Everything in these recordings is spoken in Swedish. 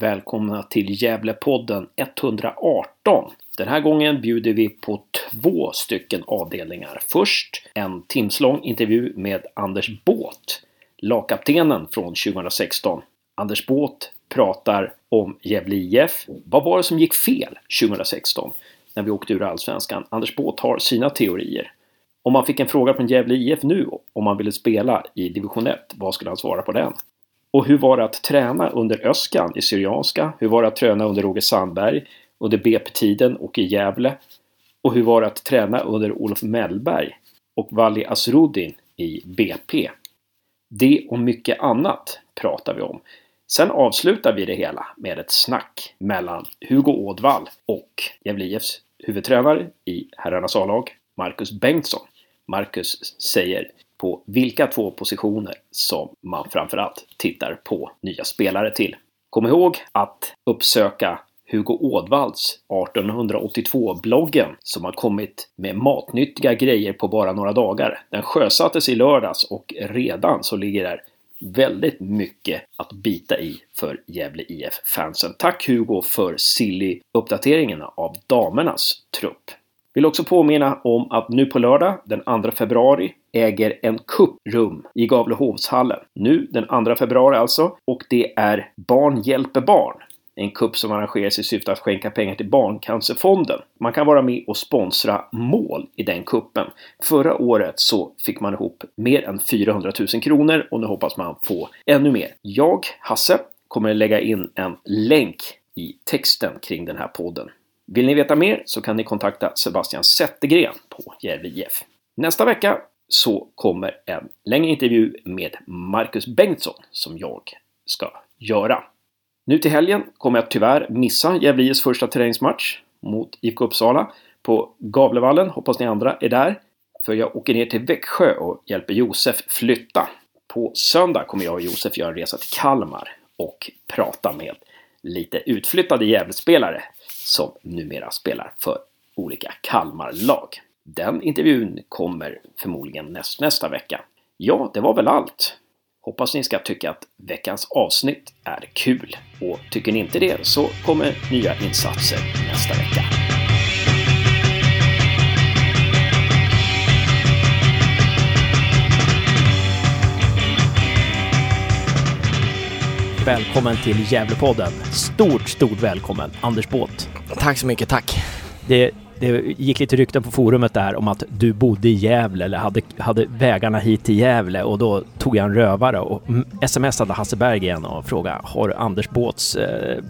Välkomna till Gävlepodden 118. Den här gången bjuder vi på två stycken avdelningar. Först en timslång intervju med Anders Båt, lagkaptenen från 2016. Anders Båt pratar om Gävle IF. Vad var det som gick fel 2016 när vi åkte ur Allsvenskan? Anders Båt har sina teorier. Om man fick en fråga från Gävle IF nu om man ville spela i division 1, vad skulle han svara på den? Och hur var det att träna under Öskan i Syrianska? Hur var det att träna under Roger Sandberg under BP-tiden och i Gävle? Och hur var det att träna under Olof Mellberg och Vali Asrudin i BP? Det och mycket annat pratar vi om. Sen avslutar vi det hela med ett snack mellan Hugo Ådvall och Gävle IFs huvudtränare i herrarnas A-lag, Marcus Bengtsson. Marcus säger på vilka två positioner som man framförallt tittar på nya spelare till. Kom ihåg att uppsöka Hugo Ådvalls 1882-bloggen som har kommit med matnyttiga grejer på bara några dagar. Den sjösattes i lördags och redan så ligger där väldigt mycket att bita i för Gävle IF-fansen. Tack Hugo för Silly-uppdateringen av damernas trupp. Vill också påminna om att nu på lördag den 2 februari äger en kupp rum i Gavlehovshallen. Nu den 2 februari alltså. Och det är Barn hjälper barn. En kupp som arrangeras i syfte att skänka pengar till Barncancerfonden. Man kan vara med och sponsra mål i den kuppen. Förra året så fick man ihop mer än 400 000 kronor och nu hoppas man få ännu mer. Jag, Hasse, kommer lägga in en länk i texten kring den här podden. Vill ni veta mer så kan ni kontakta Sebastian Zettergren på Gävle IF. Nästa vecka så kommer en längre intervju med Marcus Bengtsson som jag ska göra. Nu till helgen kommer jag tyvärr missa Gävle IFs första träningsmatch mot IFK Uppsala på Gavlevallen. Hoppas ni andra är där. För jag åker ner till Växjö och hjälper Josef flytta. På söndag kommer jag och Josef göra en resa till Kalmar och prata med lite utflyttade Gävlespelare som numera spelar för olika Kalmarlag. Den intervjun kommer förmodligen näst, nästa vecka. Ja, det var väl allt. Hoppas ni ska tycka att veckans avsnitt är kul. Och tycker ni inte det så kommer nya insatser nästa vecka. Välkommen till Gävlepodden. Stort, stort välkommen, Anders Båt. Tack så mycket, tack. Det, det gick lite rykten på forumet där om att du bodde i Gävle eller hade, hade vägarna hit till Gävle och då tog jag en rövare och smsade Hasse Berggren och frågade har du Anders Båts eh,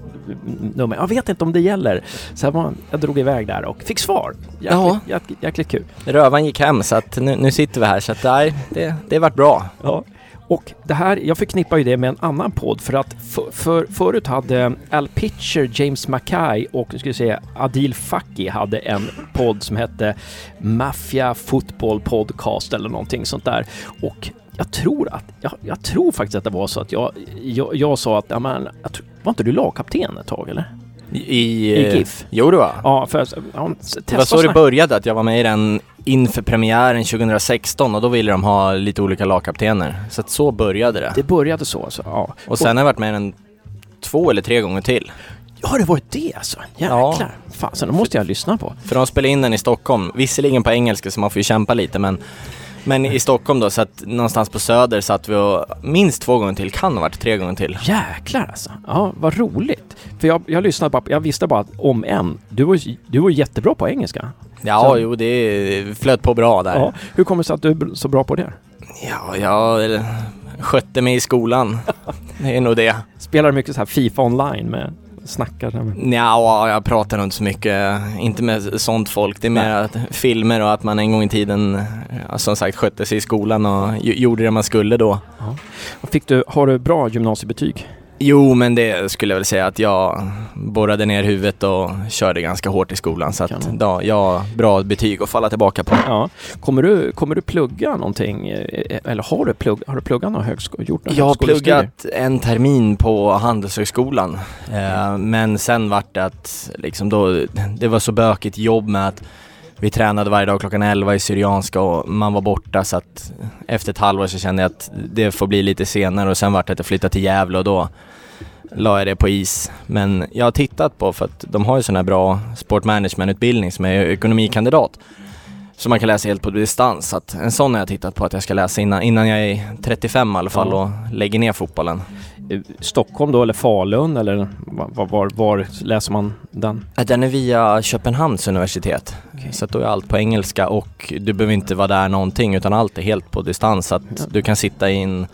nummer? Jag vet inte om det gäller. Så jag, jag drog iväg där och fick svar. Jäkligt, jäkligt, jäkligt kul. Rövan gick hem så att nu, nu sitter vi här så att nej, det, det vart bra. Ja. Och det här, jag förknippar ju det med en annan podd för att för, för, förut hade Al Pitcher, James Mackay och ska vi säga Adil Fakki hade en podd som hette Mafia Football Podcast eller någonting sånt där. Och jag tror att, jag, jag tror faktiskt att det var så att jag, jag, jag sa att, ja men, jag tror, var inte du lagkapten ett tag eller? I, I GIF? Jo var. Ja, för ja, Det var så det började, att jag var med i den inför premiären 2016 och då ville de ha lite olika lagkaptener. Så att så började det. Det började så alltså, ja. Och sen har jag varit med i den två eller tre gånger till. Har det varit det alltså? Jäklar. Ja. Fasen, då måste jag lyssna på. För de spelade in den i Stockholm, visserligen på engelska så man får ju kämpa lite men men i Stockholm då, så att någonstans på Söder satt vi och minst två gånger till, kan ha varit tre gånger till. Jäklar alltså. Ja, vad roligt. För jag, jag lyssnade bara, på- jag visste bara att om en, du var, du var jättebra på engelska. Ja, Så- jo det flöt på bra där. Ja. Hur kommer det sig att du är så bra på det? Ja, jag skötte mig i skolan. Det är nog det. Spelar mycket så här Fifa online med snackar? Nja, jag pratar nog inte så mycket, inte med sånt folk. Det är mer att filmer och att man en gång i tiden, ja, som sagt, skötte sig i skolan och gjorde det man skulle då. Och Fick du, har du bra gymnasiebetyg? Jo, men det skulle jag väl säga att jag borrade ner huvudet och körde ganska hårt i skolan. Så att ja, jag bra betyg att falla tillbaka på. Ja. Kommer du, kommer du plugga någonting? eh, Eller har du, plugg, har du pluggat någon högskola? Gjort några Jag har pluggat en termin på Handelshögskolan. Eh, men sen vart det att liksom då, det var så bökigt jobb med att vi tränade varje dag klockan 11 i Syrianska och man var borta så att efter ett halvår så kände jag att det får bli lite senare och sen vart det att jag flyttade till Gävle och då la jag det på is. Men jag har tittat på, för att de har ju sån här bra sportmanagement-utbildning som är ekonomikandidat. Som man kan läsa helt på distans. Så att en sån har jag tittat på att jag ska läsa innan, innan jag är 35 i alla fall och lägger ner fotbollen. Eh, Stockholm då eller Falun eller var, var, var läser man den? Ja, Den är via Köpenhamns universitet. Okej. Så då är allt på engelska och du behöver inte vara där någonting utan allt är helt på distans. Så att Ja. du kan sitta i en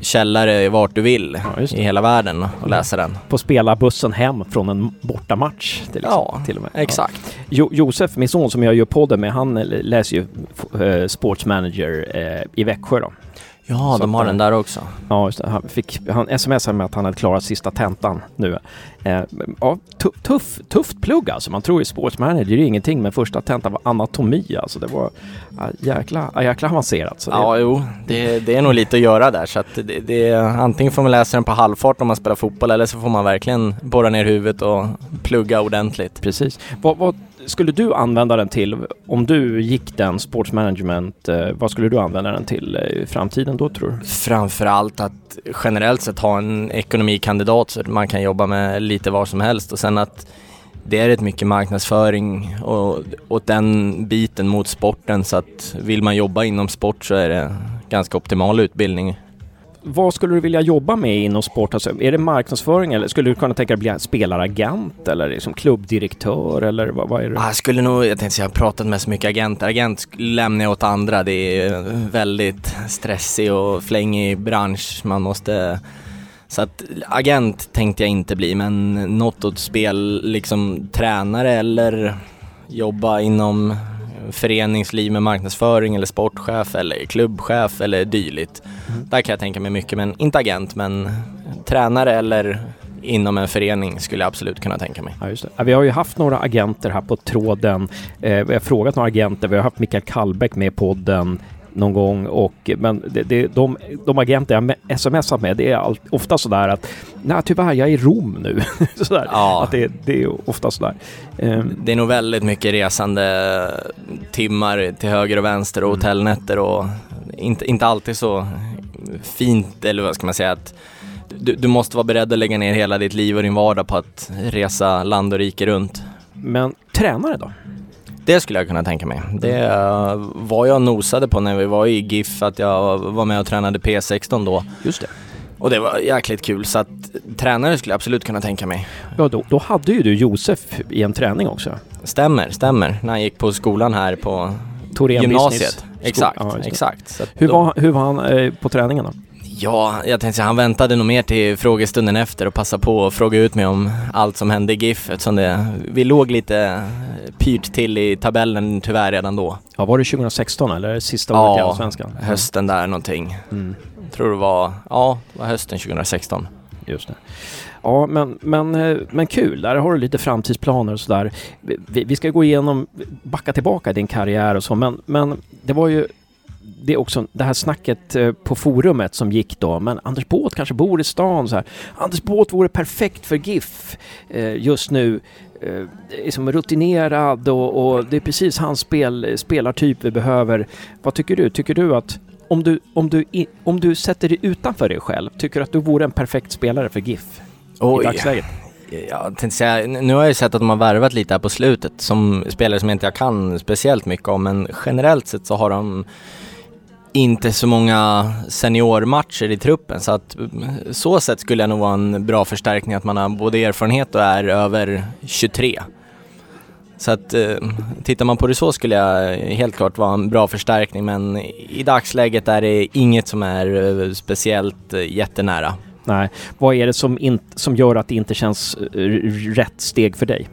källare vart du vill Ja, i hela världen och läsa den. På spelarbussen hem från en bortamatch till, Ja, till och med. Exakt. Jo, Josef, min son som jag gör podden med, han läser ju eh, Sports Manager eh, i Växjö då. Ja, de har den där också. Ja, just det. Han, fick, han smsade med att han hade klarat sista tentan nu. Eh, ja, tu- tuff, tufft plugg alltså. Man tror ju Sports Manager är ingenting, men första tentan var anatomi alltså. Det var ja, jäkla, ja, jäkla avancerat. Så det, Ja, jo, det, det är nog lite att göra där. Så att det, det, antingen får man läsa den på halvfart om man spelar fotboll eller så får man verkligen borra ner huvudet och plugga ordentligt. Precis. Vad, vad skulle du använda den till om du gick den Sports Management? Eh, vad skulle du använda den till eh, i framtiden då tror du? Framförallt att generellt sett ha en ekonomikandidat så att man kan jobba med lite vad som helst och sen att det är rätt mycket marknadsföring och och den biten mot sporten så att vill man jobba inom sport så är det ganska optimal utbildning. Vad skulle du vilja jobba med inom sport? Alltså, är det marknadsföring eller skulle du kunna tänka dig bli spelaragent eller liksom klubbdirektör eller vad, vad är det? Ah, jag skulle nog, jag tänkte säga, jag har pratat med så mycket agenter. Agent lämnar jag åt andra. Det är en väldigt stressig och flängig bransch. Man måste... Så att agent tänkte jag inte bli, men något åt spel, liksom tränare eller jobba inom föreningsliv med marknadsföring eller sportchef eller klubbchef eller dylikt. Där kan jag tänka mig mycket, men inte agent, men tränare eller inom en förening skulle jag absolut kunna tänka mig. Ja. Ja, Vi har ju haft några agenter här på tråden. Eh, vi har frågat några agenter. Vi har haft Mikael Kallbäck med i podden någon gång och men det, det, de, de agenter jag smsat med det är allt, ofta sådär att nej tyvärr jag är i Rom nu. sådär. Ja. Att det, det är ofta sådär. Ehm, Det är nog väldigt mycket resande timmar till höger och vänster och hotellnätter och inte, inte alltid så fint, eller vad ska man säga, att du, du måste vara beredd att lägga ner hela ditt liv och din vardag på att resa land och rike runt. men tränare då? Det skulle jag kunna tänka mig. Det eh, var jag nosade på när vi var i GIF, att jag var med och tränade P16 då. Just det. Och det var jäkligt kul, så att tränare skulle jag absolut kunna tänka mig. Ja, då, då hade ju du Josef i en träning också. Stämmer, stämmer. När jag gick på skolan här på Torén gymnasiet. Business Exakt, ja, exakt. Hur då- var, hur var han eh, på träningen då? Ja, jag tänkte säga, han väntade nog mer till frågestunden efter och passade på att fråga ut mig om allt som hände i GIF eftersom det, vi låg lite pyrt till i tabellen tyvärr redan då. Ja, var det 2016 eller sista året i Ja, Allsvenskan? hösten där någonting. Mm. Tror det var, ja, det var hösten 2016. Just det. Ja, men, men, eh, men kul. Där har du lite framtidsplaner och sådär. Vi, vi ska gå igenom, backa tillbaka i din karriär och så, men, men det var ju det är också det här snacket eh, på forumet som gick då, men Anders Båth kanske bor i stan så här. Anders Båth vore perfekt för GIF eh, just nu. Eh, är som rutinerad och, och det är precis hans spel, spelartyp vi behöver. Vad tycker du? Tycker du att om du, om, du, om du sätter dig utanför dig själv, tycker du att du vore en perfekt spelare för GIF i dagsläget? Jag tänkte säga, nu har jag ju sett att de har värvat lite här på slutet som spelare som inte jag kan speciellt mycket om men generellt sett så har de inte så många seniormatcher i truppen så att så sett skulle jag nog vara en bra förstärkning att man har både erfarenhet och är över 23. Så att eh, tittar man på det så skulle jag helt klart vara en bra förstärkning men i dagsläget är det inget som är eh, speciellt eh, jättenära. Nej. Vad är det som, in, som gör att det inte känns eh, rätt steg för dig?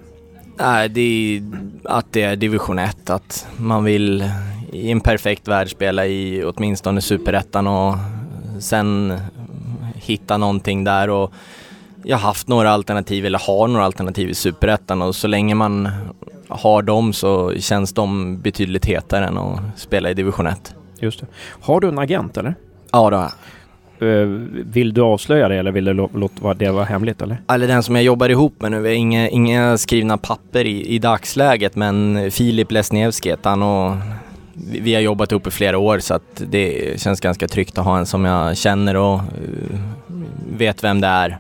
Nej, det är att det är division 1, att man vill i en perfekt värld spela i åtminstone superettan och sen hitta någonting där och jag har haft några alternativ eller har några alternativ i superettan och så länge man har dem så känns de betydligt hetare än att spela i division 1. Just det. Har du en agent eller? Ja, då. Eh, vill du avslöja det eller vill du lå- låta det vara hemligt eller? Eller den som jag jobbar ihop med nu, vi har inga, inga skrivna papper i, i dagsläget men Filip Lesniewski heter han och vi, har jobbat ihop i flera år så att det känns ganska tryggt att ha en som jag känner och eh, vet vem det är.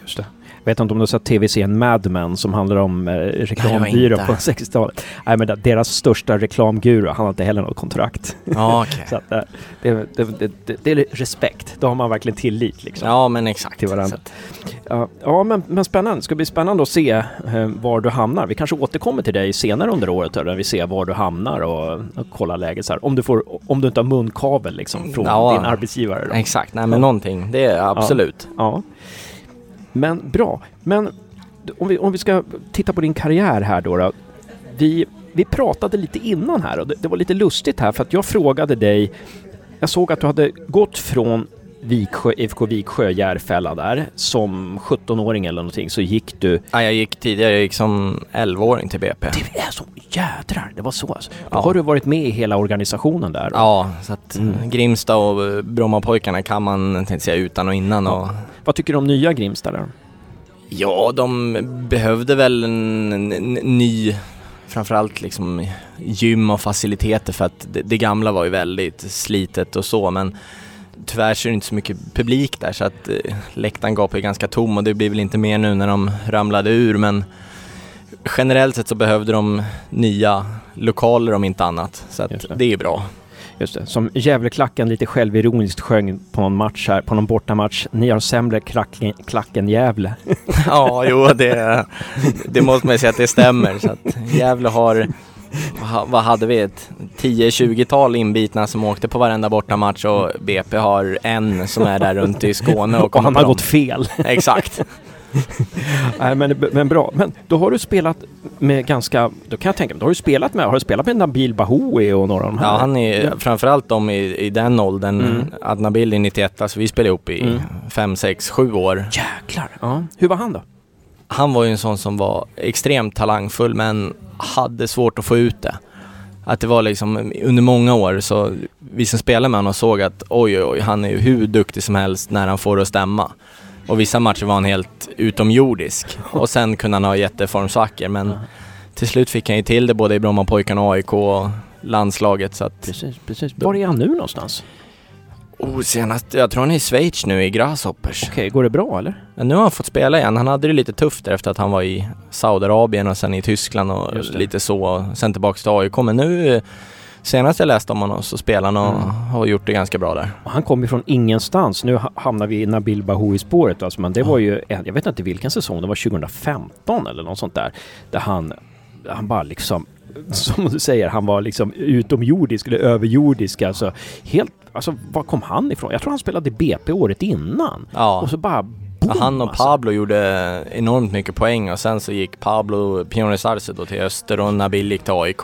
Just det. Vet inte om du har sett tv-serien Mad Men som handlar om eh, reklambyrå på 60-talet. Nej, men deras största reklamguru, han har inte heller något kontrakt. Ja, okay. så att, eh, det, det, det, det, är respekt. Då har man verkligen tillit liksom. Ja, men exakt. Till varandra. Ja, ja, men, men spännande. Det ska bli spännande att se eh, var du hamnar. Vi kanske återkommer till dig senare under året där vi ser var du hamnar och, och kollar läget så här. Om du, får, om du inte har munkavel liksom från ja, din arbetsgivare. Då. Exakt, nej men någonting. Det är absolut. Ja. ja. Men bra. Men om vi, om vi ska titta på din karriär här då. då vi, vi pratade lite innan här och det, det, var lite lustigt här för att jag frågade dig. Jag såg att du hade gått från Viksjö, IFK Viksjö, Järfälla där. Som 17-åring eller någonting så gick du... Ja, jag gick tidigare. Jag gick som 11-åring till BP. Det är så jädrar, det var så alltså. Då ja. har du varit med i hela organisationen där? Ja, så att mm. Grimsta och Brommapojkarna kan man tänkte säga utan och innan. Ja. Och... Vad tycker du om nya Grimsta där? Ja, de behövde väl en, en, en ny framförallt liksom gym och faciliteter för att det, det, gamla var ju väldigt slitet och så men tyvärr så är det inte så mycket publik där så att eh, läktaren gapar ju ganska tom och det blir väl inte mer nu när de ramlade ur men generellt sett så behövde de nya lokaler om inte annat så att det. det är bra. Just det, som Gävleklacken lite självironiskt sjöng på någon match här, på någon bortamatch. Ni har sämre klack, än Gävle. ja, jo det, det måste man säga att det stämmer. Så att Gävle har vad hade vi? Ett 10-20-tal inbitna som åkte på varenda bortamatch och BP har en som är där runt i Skåne och, och han har gått fel. Exakt. Nej, men, men bra. Men då har du spelat med ganska, då kan jag tänka mig, då har du spelat med, har du spelat med Nabil Bahoui och några av de här? Ja, han är ja. framförallt de i, i den åldern. Mm. Att Nabil är 91, alltså vi spelade ihop i 5, 6, 7 år. Jäklar! Ja. Hur var han då? Han var ju en sån som var extremt talangfull men hade svårt att få ut det. Att det var liksom under många år så vi som spelade med honom såg att oj oj oj, han är ju hur duktig som helst när han får det att stämma. Och vissa matcher var han helt utomjordisk. Och sen kunde han ha jätteformsvackor men till slut fick han ju till det både i Brommapojkarna, AIK och landslaget så att... Precis, precis. Var är han nu någonstans? Oh, senast, jag tror han är i Schweiz nu i Grasshoppers. Okej, går det bra eller? Ja, nu har han fått spela igen. Han hade det lite tufft där efter att han var i Saudiarabien och sen i Tyskland och lite så. Sen tillbaks till AIK. Men nu senast jag läste om honom så spelar han och mm. har gjort det ganska bra där. Och han kom ju från ingenstans. Nu hamnar vi i Nabil Bahoui-spåret alltså, men det var ju, jag vet inte vilken säsong, det var 2015 eller något sånt där. Där han, han bara liksom som du säger, han var liksom utomjordisk eller överjordisk. Alltså helt, alltså var kom han ifrån? Jag tror han spelade BP året innan. Ja. Och så bara boom, Han och alltså. Pablo gjorde enormt mycket poäng och sen så gick Pablo Piones Arce då till Öster och Nabil gick till AIK.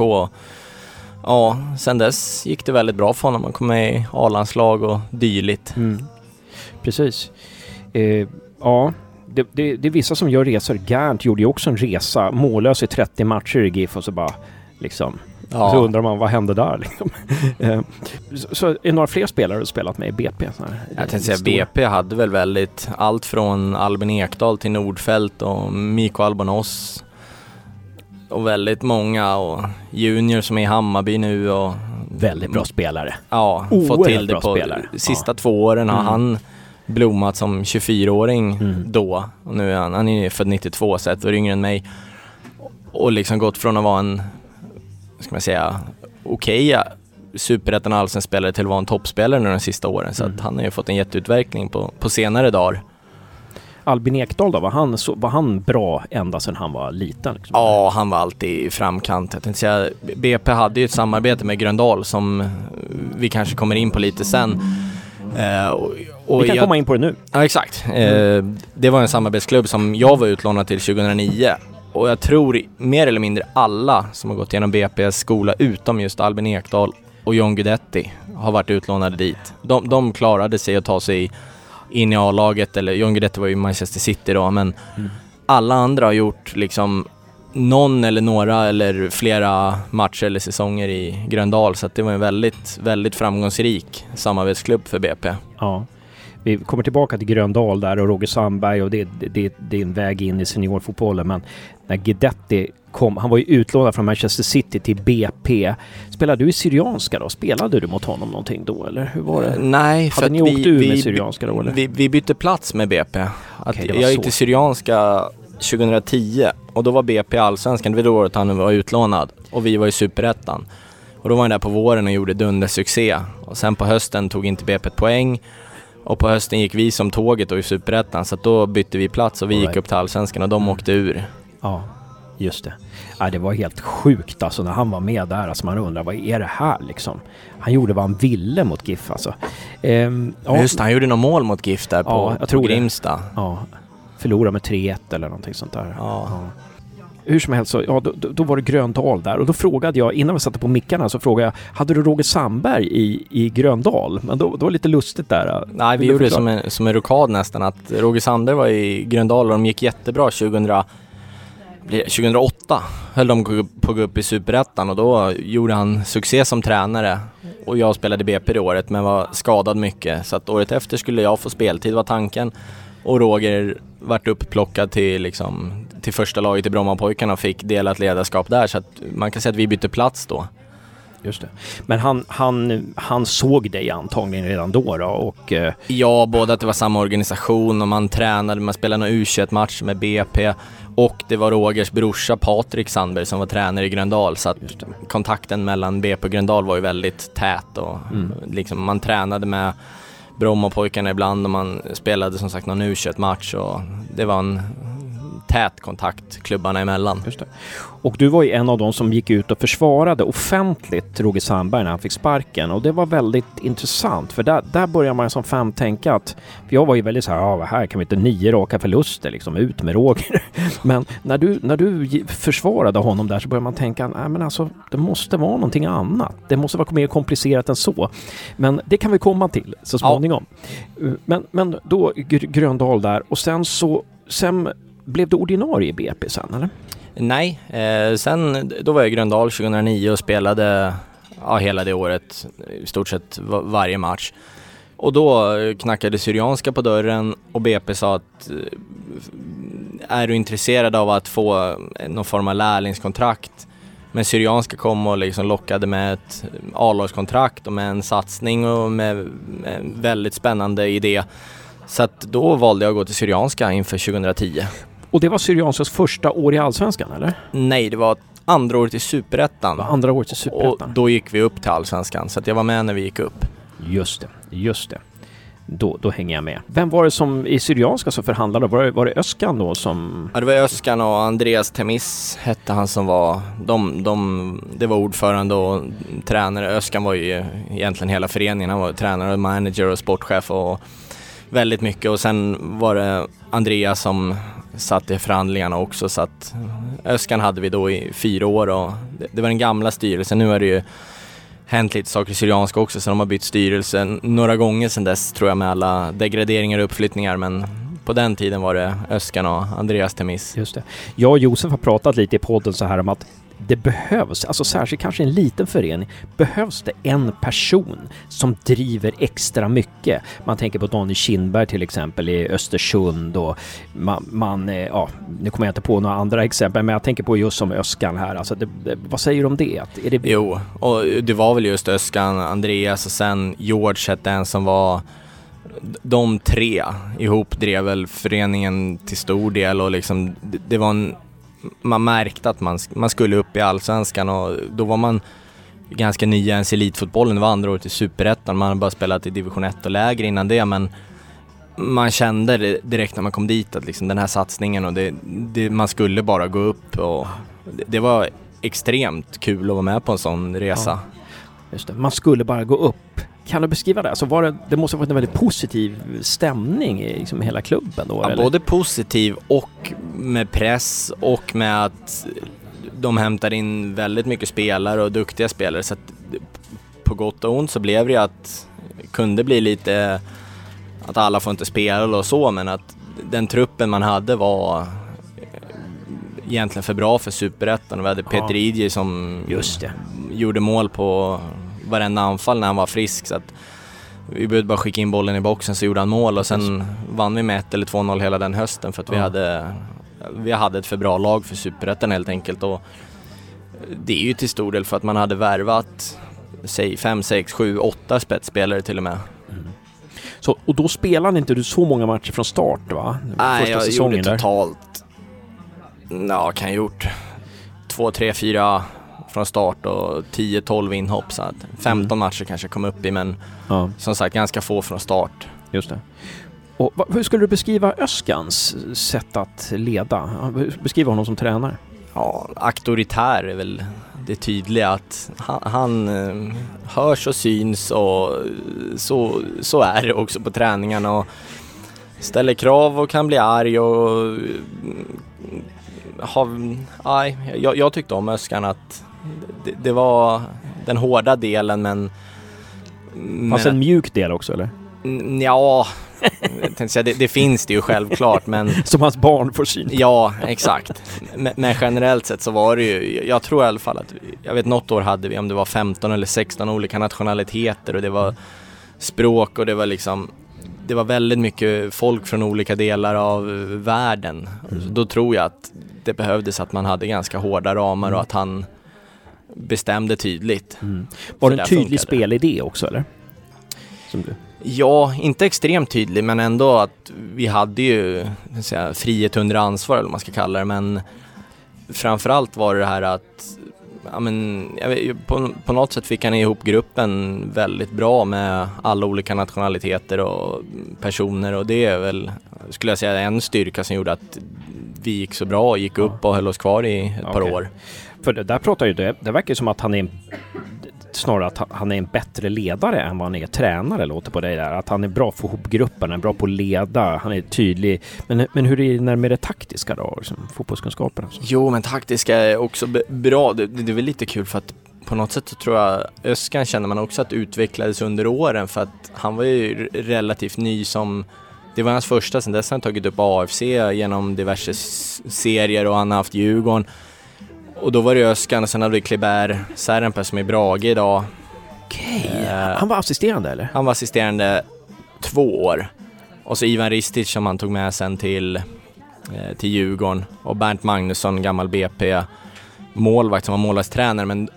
Ja, sen dess gick det väldigt bra för honom. Han kom med i A-landslag och dylikt. Mm. Precis. Eh, ja, det, det, det, är vissa som gör resor. Gant gjorde ju också en resa, mållös i 30 matcher i GIF och så bara liksom Ja. Så undrar man vad hände där liksom. Så, så är det några fler spelare du spelat med i BP? Jag tänkte säga BP hade väl väldigt allt från Albin Ekdal till Nordfält och Mikko Albonos och väldigt många och Junior som är i Hammarby nu och Väldigt bra spelare. Ja, fått till det på spelare. sista ja. två åren har mm. han blommat som 24-åring mm. då. Och nu är han, han är född 92 så ett år yngre än mig. Och liksom gått från att vara en, ska man säga, okej okay, superettan allsvensk spelare till att vara en toppspelare nu de sista åren. Så mm. att han har ju fått en jätteutveckling på, på senare dagar. Albin Ekdal då, var han, så, var han bra ända sedan han var liten? Liksom? Ja, han var alltid i framkant. Jag tänkte säga, BP hade ju ett samarbete med Gröndal som vi kanske kommer in på lite sen. Eh, och, och vi kan jag, komma in på det nu. Ja, exakt. Eh, det var en samarbetsklubb som jag var utlånad till 2009. Och jag tror mer eller mindre alla som har gått igenom BP's skola utom just Albin Ekdal och John Guidetti har varit utlånade dit. De, de klarade sig att ta sig in i A-laget, eller John Guidetti var ju i Manchester City då, men mm. alla andra har gjort liksom någon eller några eller flera matcher eller säsonger i Gröndal så att det var en väldigt, väldigt framgångsrik samarbetsklubb för BP. Ja. Vi kommer tillbaka till Gröndal där och Roger Sandberg och det, det, det är en väg in i seniorfotbollen men när Guidetti kom, han var ju utlånad från Manchester City till BP. Spelade du i Syrianska då? Spelade du mot honom någonting då eller hur var det? Nej, för Hade att ni åkt vi, ur vi, med Syrianska då eller? vi, vi bytte plats med BP. Att var jag gick till Syrianska 2010 och då var BP Allsvenskan, det var då året han var utlånad och vi var i Superettan. Och då var han där på våren och gjorde dundersuccé. Och sen på hösten tog inte BP ett poäng och på hösten gick vi som tåget då i Superettan så då bytte vi plats och vi gick upp till Allsvenskan och de åkte ur. Ja, just det. Ja, det var helt sjukt alltså när han var med där. Alltså man undrar vad är det här liksom? Han gjorde vad han ville mot GIF alltså. Ehm, ja, Just han gjorde något mål mot GIF där på, Ja, på. Grimsta. Ja, förlorade med 3-1 eller någonting sånt där. Ja. Hur som helst, så, ja, då, då var det Gröndal där och då frågade jag, innan vi satte på mickarna så frågade jag, hade du Roger Sandberg i, i Gröndal? Men då, då var det lite lustigt där. Nej, vi gjorde det som en, som en rokad nästan. Att Roger Sandberg var i Gröndal och de gick jättebra 2000, blir det 2008. Höll de på att gå upp i Superettan och då gjorde han succé som tränare. Och jag spelade BP det året men var skadad mycket. Så att året efter skulle jag få speltid var tanken. Och Roger vart upplockad till, liksom, till första laget i Brommapojkarna och fick delat ledarskap där. Så att man kan säga att vi bytte plats då. Just det. Men han, han, han såg dig antagligen redan då, då och eh, Ja, både att det var samma organisation och man tränade, man spelade några U21-match med BP och det var Rogers brorsa Patrik Sandberg som var tränare i Gröndal så att kontakten mellan BP och Gröndal var ju väldigt tät och Mm. liksom man tränade med Brommapojkarna ibland och man spelade som sagt någon U21-match och det var en tät kontakt klubbarna emellan. Just det. Och du var ju en av de som gick ut och försvarade offentligt Roger Sandberg när han fick sparken och det var väldigt intressant för där, där börjar man som fan tänka att för jag var ju väldigt så här, ja, här kan vi inte nio raka förluster liksom, ut med Roger. Men när du, när du försvarade honom där så börjar man tänka, nej men alltså det måste vara någonting annat. Det måste vara mer komplicerat än så. Men det kan vi komma till så småningom. Uh, Men, men då Gr- Gröndal där och sen så, sen blev du ordinarie i BP sen eller? Nej, eh, sen då var jag i Gröndal 2009 och spelade ja, hela det året, i stort sett varje match. Och då eh, knackade Syrianska på dörren och BP sa att eh, är du intresserad av att få eh, någon form av lärlingskontrakt? Men Syrianska kom och liksom lockade med ett A-lagskontrakt och med en satsning och med med en väldigt spännande idé. Så att då valde jag att gå till Syrianska inför 2010. Och det var Syrianskas första år i Allsvenskan eller? Nej, det var andra året i Superettan. Andra året i Och Superettan. då gick vi upp till Allsvenskan, så jag var med när vi gick upp. Just det, just det. Då, då hänger jag med. Vem var det som i Syrianska som förhandlade? Var det, var det Öskan då som... Ja, det var Öskan och Andreas Temis hette han som var, de, de, det var ordförande och tränare. Öskan var ju egentligen hela föreningen. Han var tränare, och manager och sportchef och väldigt mycket. Och sen var det Andreas som satt i förhandlingarna också så att Öskan hade vi då i fyra år och det, det var den gamla styrelsen. Nu har det ju hänt lite saker i Syrianska också så de har bytt styrelse några gånger sedan dess tror jag med alla degraderingar och uppflyttningar men på den tiden var det Öskan och Andreas Temis. Just det. Jag och Josef har pratat lite i podden så här om att det behövs, alltså särskilt kanske i en liten förening, behövs det en person som driver extra mycket. Man tänker på Daniel Kindberg till exempel i Östersund och man, man eh, ja, nu kommer jag inte på några andra exempel, men jag tänker på just som Öskan här. Alltså det, det, vad säger du om det? Är det Jo, och det var väl just Öskan, Andreas och sen George hette en som var de tre ihop drev väl föreningen till stor del och liksom det, det var en man märkte att man, man skulle upp i allsvenskan och då var man ganska ny ens i elitfotbollen. Det var andra året i superettan. Man hade bara spelat i division 1 och lägre innan det men man kände direkt när man kom dit att liksom den här satsningen och det, det, man skulle bara gå upp och det, det var extremt kul att vara med på en sån resa. Just det. Man skulle bara gå upp. Kan du beskriva det? Alltså var det, det måste ha varit en väldigt positiv stämning i liksom hela klubben då? Ja, eller? både positiv och med press och med att de hämtar in väldigt mycket spelare och duktiga spelare så att på gott och ont så blev det ju att kunde bli lite att alla får inte spela och så men att den truppen man hade var egentligen för bra för superettan och vi hade Peter Idje som Just det. gjorde mål på varenda anfall när han var frisk så att vi behövde bara skicka in bollen i boxen så gjorde han mål och sen vann vi med 1 eller 2-0 hela den hösten för att vi Ja. hade vi hade ett för bra lag för Superettan helt enkelt och det är ju till stor del för att man hade värvat säg 5, 6, 7, 8 spetsspelare till och med. Så, och då spelade inte du så många matcher från start va? Nej, Första jag säsongen gjorde där. totalt, ja kan jag gjort, 2, 3, 4 från start och 10-12 inhopp så att 15 matcher kanske kom upp i men Ja, som sagt ganska få från start. just det. Och hur skulle du beskriva Öskans sätt att leda? Beskriva honom som tränare. Ja, auktoritär är väl det tydliga att han, han eh, hörs och syns och så, så är det också på träningarna och ställer krav och kan bli arg och mm, har, nej, jag, jag tyckte om Öskan att det, det var den hårda delen men Fanns en mjuk del också eller? ja, det, det finns det ju självklart men Som hans barn får syn på. Ja, exakt. Men, men generellt sett så var det ju, jag tror i alla fall att, jag vet något år hade vi om det var 15 eller 16 olika nationaliteter och det var språk och det var liksom, det var väldigt mycket folk från olika delar av världen. Så då tror jag att det behövdes att man hade ganska hårda ramar och att han bestämde tydligt. Mm. Var det en tydlig spelidé också eller? Ja, inte extremt tydlig men ändå att vi hade ju säga, frihet under ansvar eller vad man ska kalla det men framförallt var det det här att ja, men, vet, på, på något sätt fick han ihop gruppen väldigt bra med alla olika nationaliteter och personer och det är väl, skulle jag säga, en styrka som gjorde att vi gick så bra gick upp och höll oss kvar i ett par Okej. år. För det där pratar ju, det, det verkar ju som att han är en, snarare att han är en bättre ledare än vad han är tränare låter på dig där. Att han är bra för att få ihop gruppen, han är bra på att leda, han är tydlig. Men, men hur är det när med det taktiska då? Liksom, fotbollskunskaperna? Alltså. Jo, men taktiska är också bra. Det, det är väl lite kul för att på något sätt så tror jag Öskan känner man också att utvecklades under åren för att han var ju relativt ny som det var hans första, sen dess har han tagit upp AFC genom diverse serier och han har haft Djurgården. Och då var det Öskan och sen hade vi Kleber Särenpää som är i Brage idag. Okej. Eh, Han var assisterande eller? Han var assisterande två år. Och så Ivan Ristic som han tog med sen till, eh, till Djurgården. Och Bernt Magnusson, gammal BP målvakt som var målvaktstränare. Men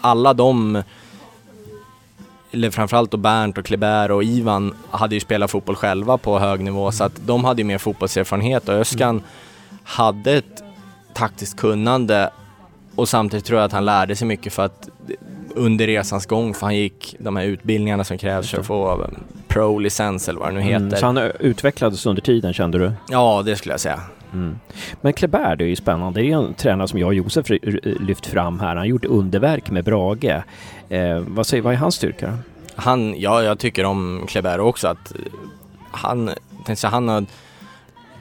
alla de, eller framförallt då Bernt och Kleber och Ivan, hade ju spelat fotboll själva på hög nivå. Så att de hade ju mer fotbollserfarenhet och Öskan hade ett taktiskt kunnande och samtidigt tror jag att han lärde sig mycket för att under resans gång, för han gick de här utbildningarna som krävs för att få pro-licens eller vad det nu heter. Mm, så han eh, utvecklades under tiden kände du? Ja, det skulle jag säga. Mm. Men Kleber, det är ju spännande. Det är en tränare som jag och Josef lyft fram här. Han har gjort underverk med Brage. Eh, vad, säger, vad är hans styrka? Han, ja, jag tycker om Kleber också att eh, han, tänkte han har,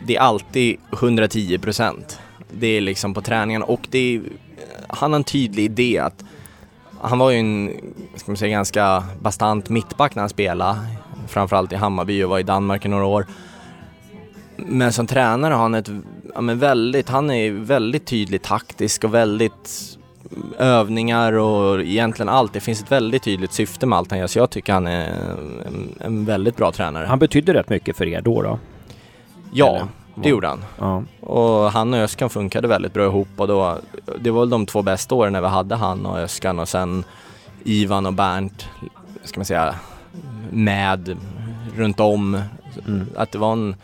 det är alltid 110 procent. Det är liksom på träningen och det är, han har en tydlig idé att han var ju en, ska man säga, ganska bastant mittback när han spelade. Framförallt i Hammarby och var i Danmark i några år. Men som tränare har han ett, ja men väldigt, han är väldigt tydligt taktisk och väldigt övningar och egentligen allt. Det finns ett väldigt tydligt syfte med allt han gör så jag tycker han är en, en väldigt bra tränare. Han betydde rätt mycket för er då. då. ja, eller? Det gjorde han. Ja. Och han och Öskan funkade väldigt bra ihop och då, det var väl de två bästa åren när vi hade han och Öskan och sen Ivan och Bernt, ska man säga, med runt om. Mm. Att det var en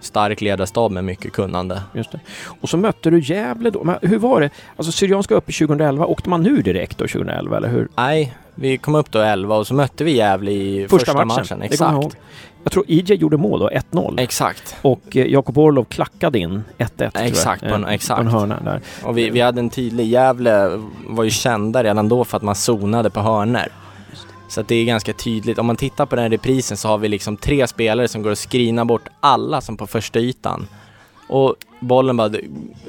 stark ledarstab med mycket kunnande. Just det. Och så mötte du Gävle då. Men hur var det? Alltså Syrianska upp i 2011. Åkte man nu direkt då 2011 eller hur? Nej, vi kom upp då 11 och så mötte vi Gävle i första, matchen. Kommer jag ihåg. Exakt. Jag tror IJ gjorde mål då, 1-0. Exakt. Och eh, Jakob Orlov klackade in 1-1 tror jag. Exakt, på en- Eh, exakt. På en hörna där. Och vi, vi hade en tydlig, Gävle var ju kända redan då för att man zonade på hörner. Så det är ganska tydligt. Om man tittar på den här reprisen så har vi liksom tre spelare som går att skrina bort alla som på första ytan. Och bollen bara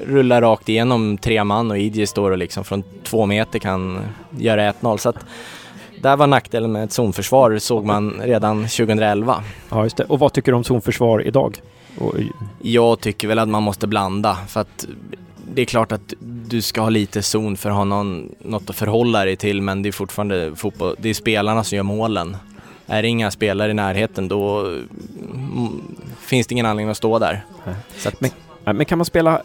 rullar rakt igenom tre man och Idje står och liksom från två meter kan göra 1-0. Så att där var nackdelen med ett zonförsvar såg man redan 2011. Ja, just det. Och vad tycker du om zonförsvar idag? Och, Jag tycker väl att man måste blanda för att det är klart att du ska ha lite zon för att ha någon, något att förhålla dig till men det är fortfarande fotboll, det är spelarna som gör målen. Är det inga spelare i närheten då mm, finns det ingen anledning att stå där. Att, Men- Men kan man spela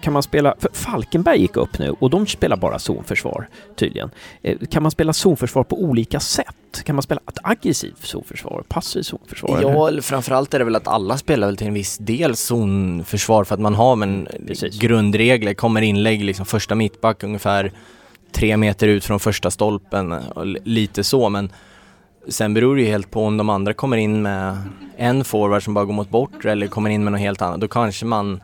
kan man spela, för Falkenberg gick upp nu och de spelar bara zonförsvar tydligen. Eh, kan man spela zonförsvar på olika sätt? Kan man spela ett aggressivt zonförsvar, passivt zonförsvar? Ja, eller framförallt är det väl att alla spelar väl till en viss del zonförsvar för att man har men grundregler, kommer inlägg liksom första mittback ungefär tre meter ut från första stolpen och lite så men sen beror det ju helt på om de andra kommer in med en forward som bara går mot bort eller kommer in med något helt annat. Då kanske man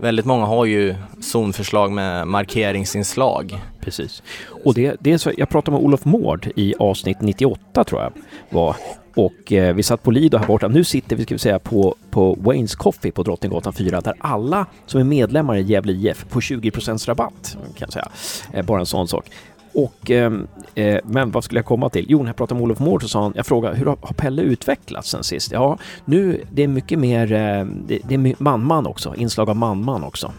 Väldigt många har ju zonförslag med markeringsinslag. Precis. Och det, det är så, jag pratade med Olof Mård i avsnitt 98 tror jag var. Och eh, vi satt på Lido här borta. Nu sitter vi, ska vi säga, på, på Waynes Coffee på Drottninggatan 4 där alla som är medlemmar i Gävle IF får 20 rabatt. Kan jag säga. Eh, bara en sån sak. Och, ehm, eh, men vad skulle jag komma till? Jo, när jag pratade med Olof Mård så sa han, jag frågade hur har Pelle utvecklats sen sist? Ja, nu det är mycket mer, eh, det, det är man-man också, inslag av man-man också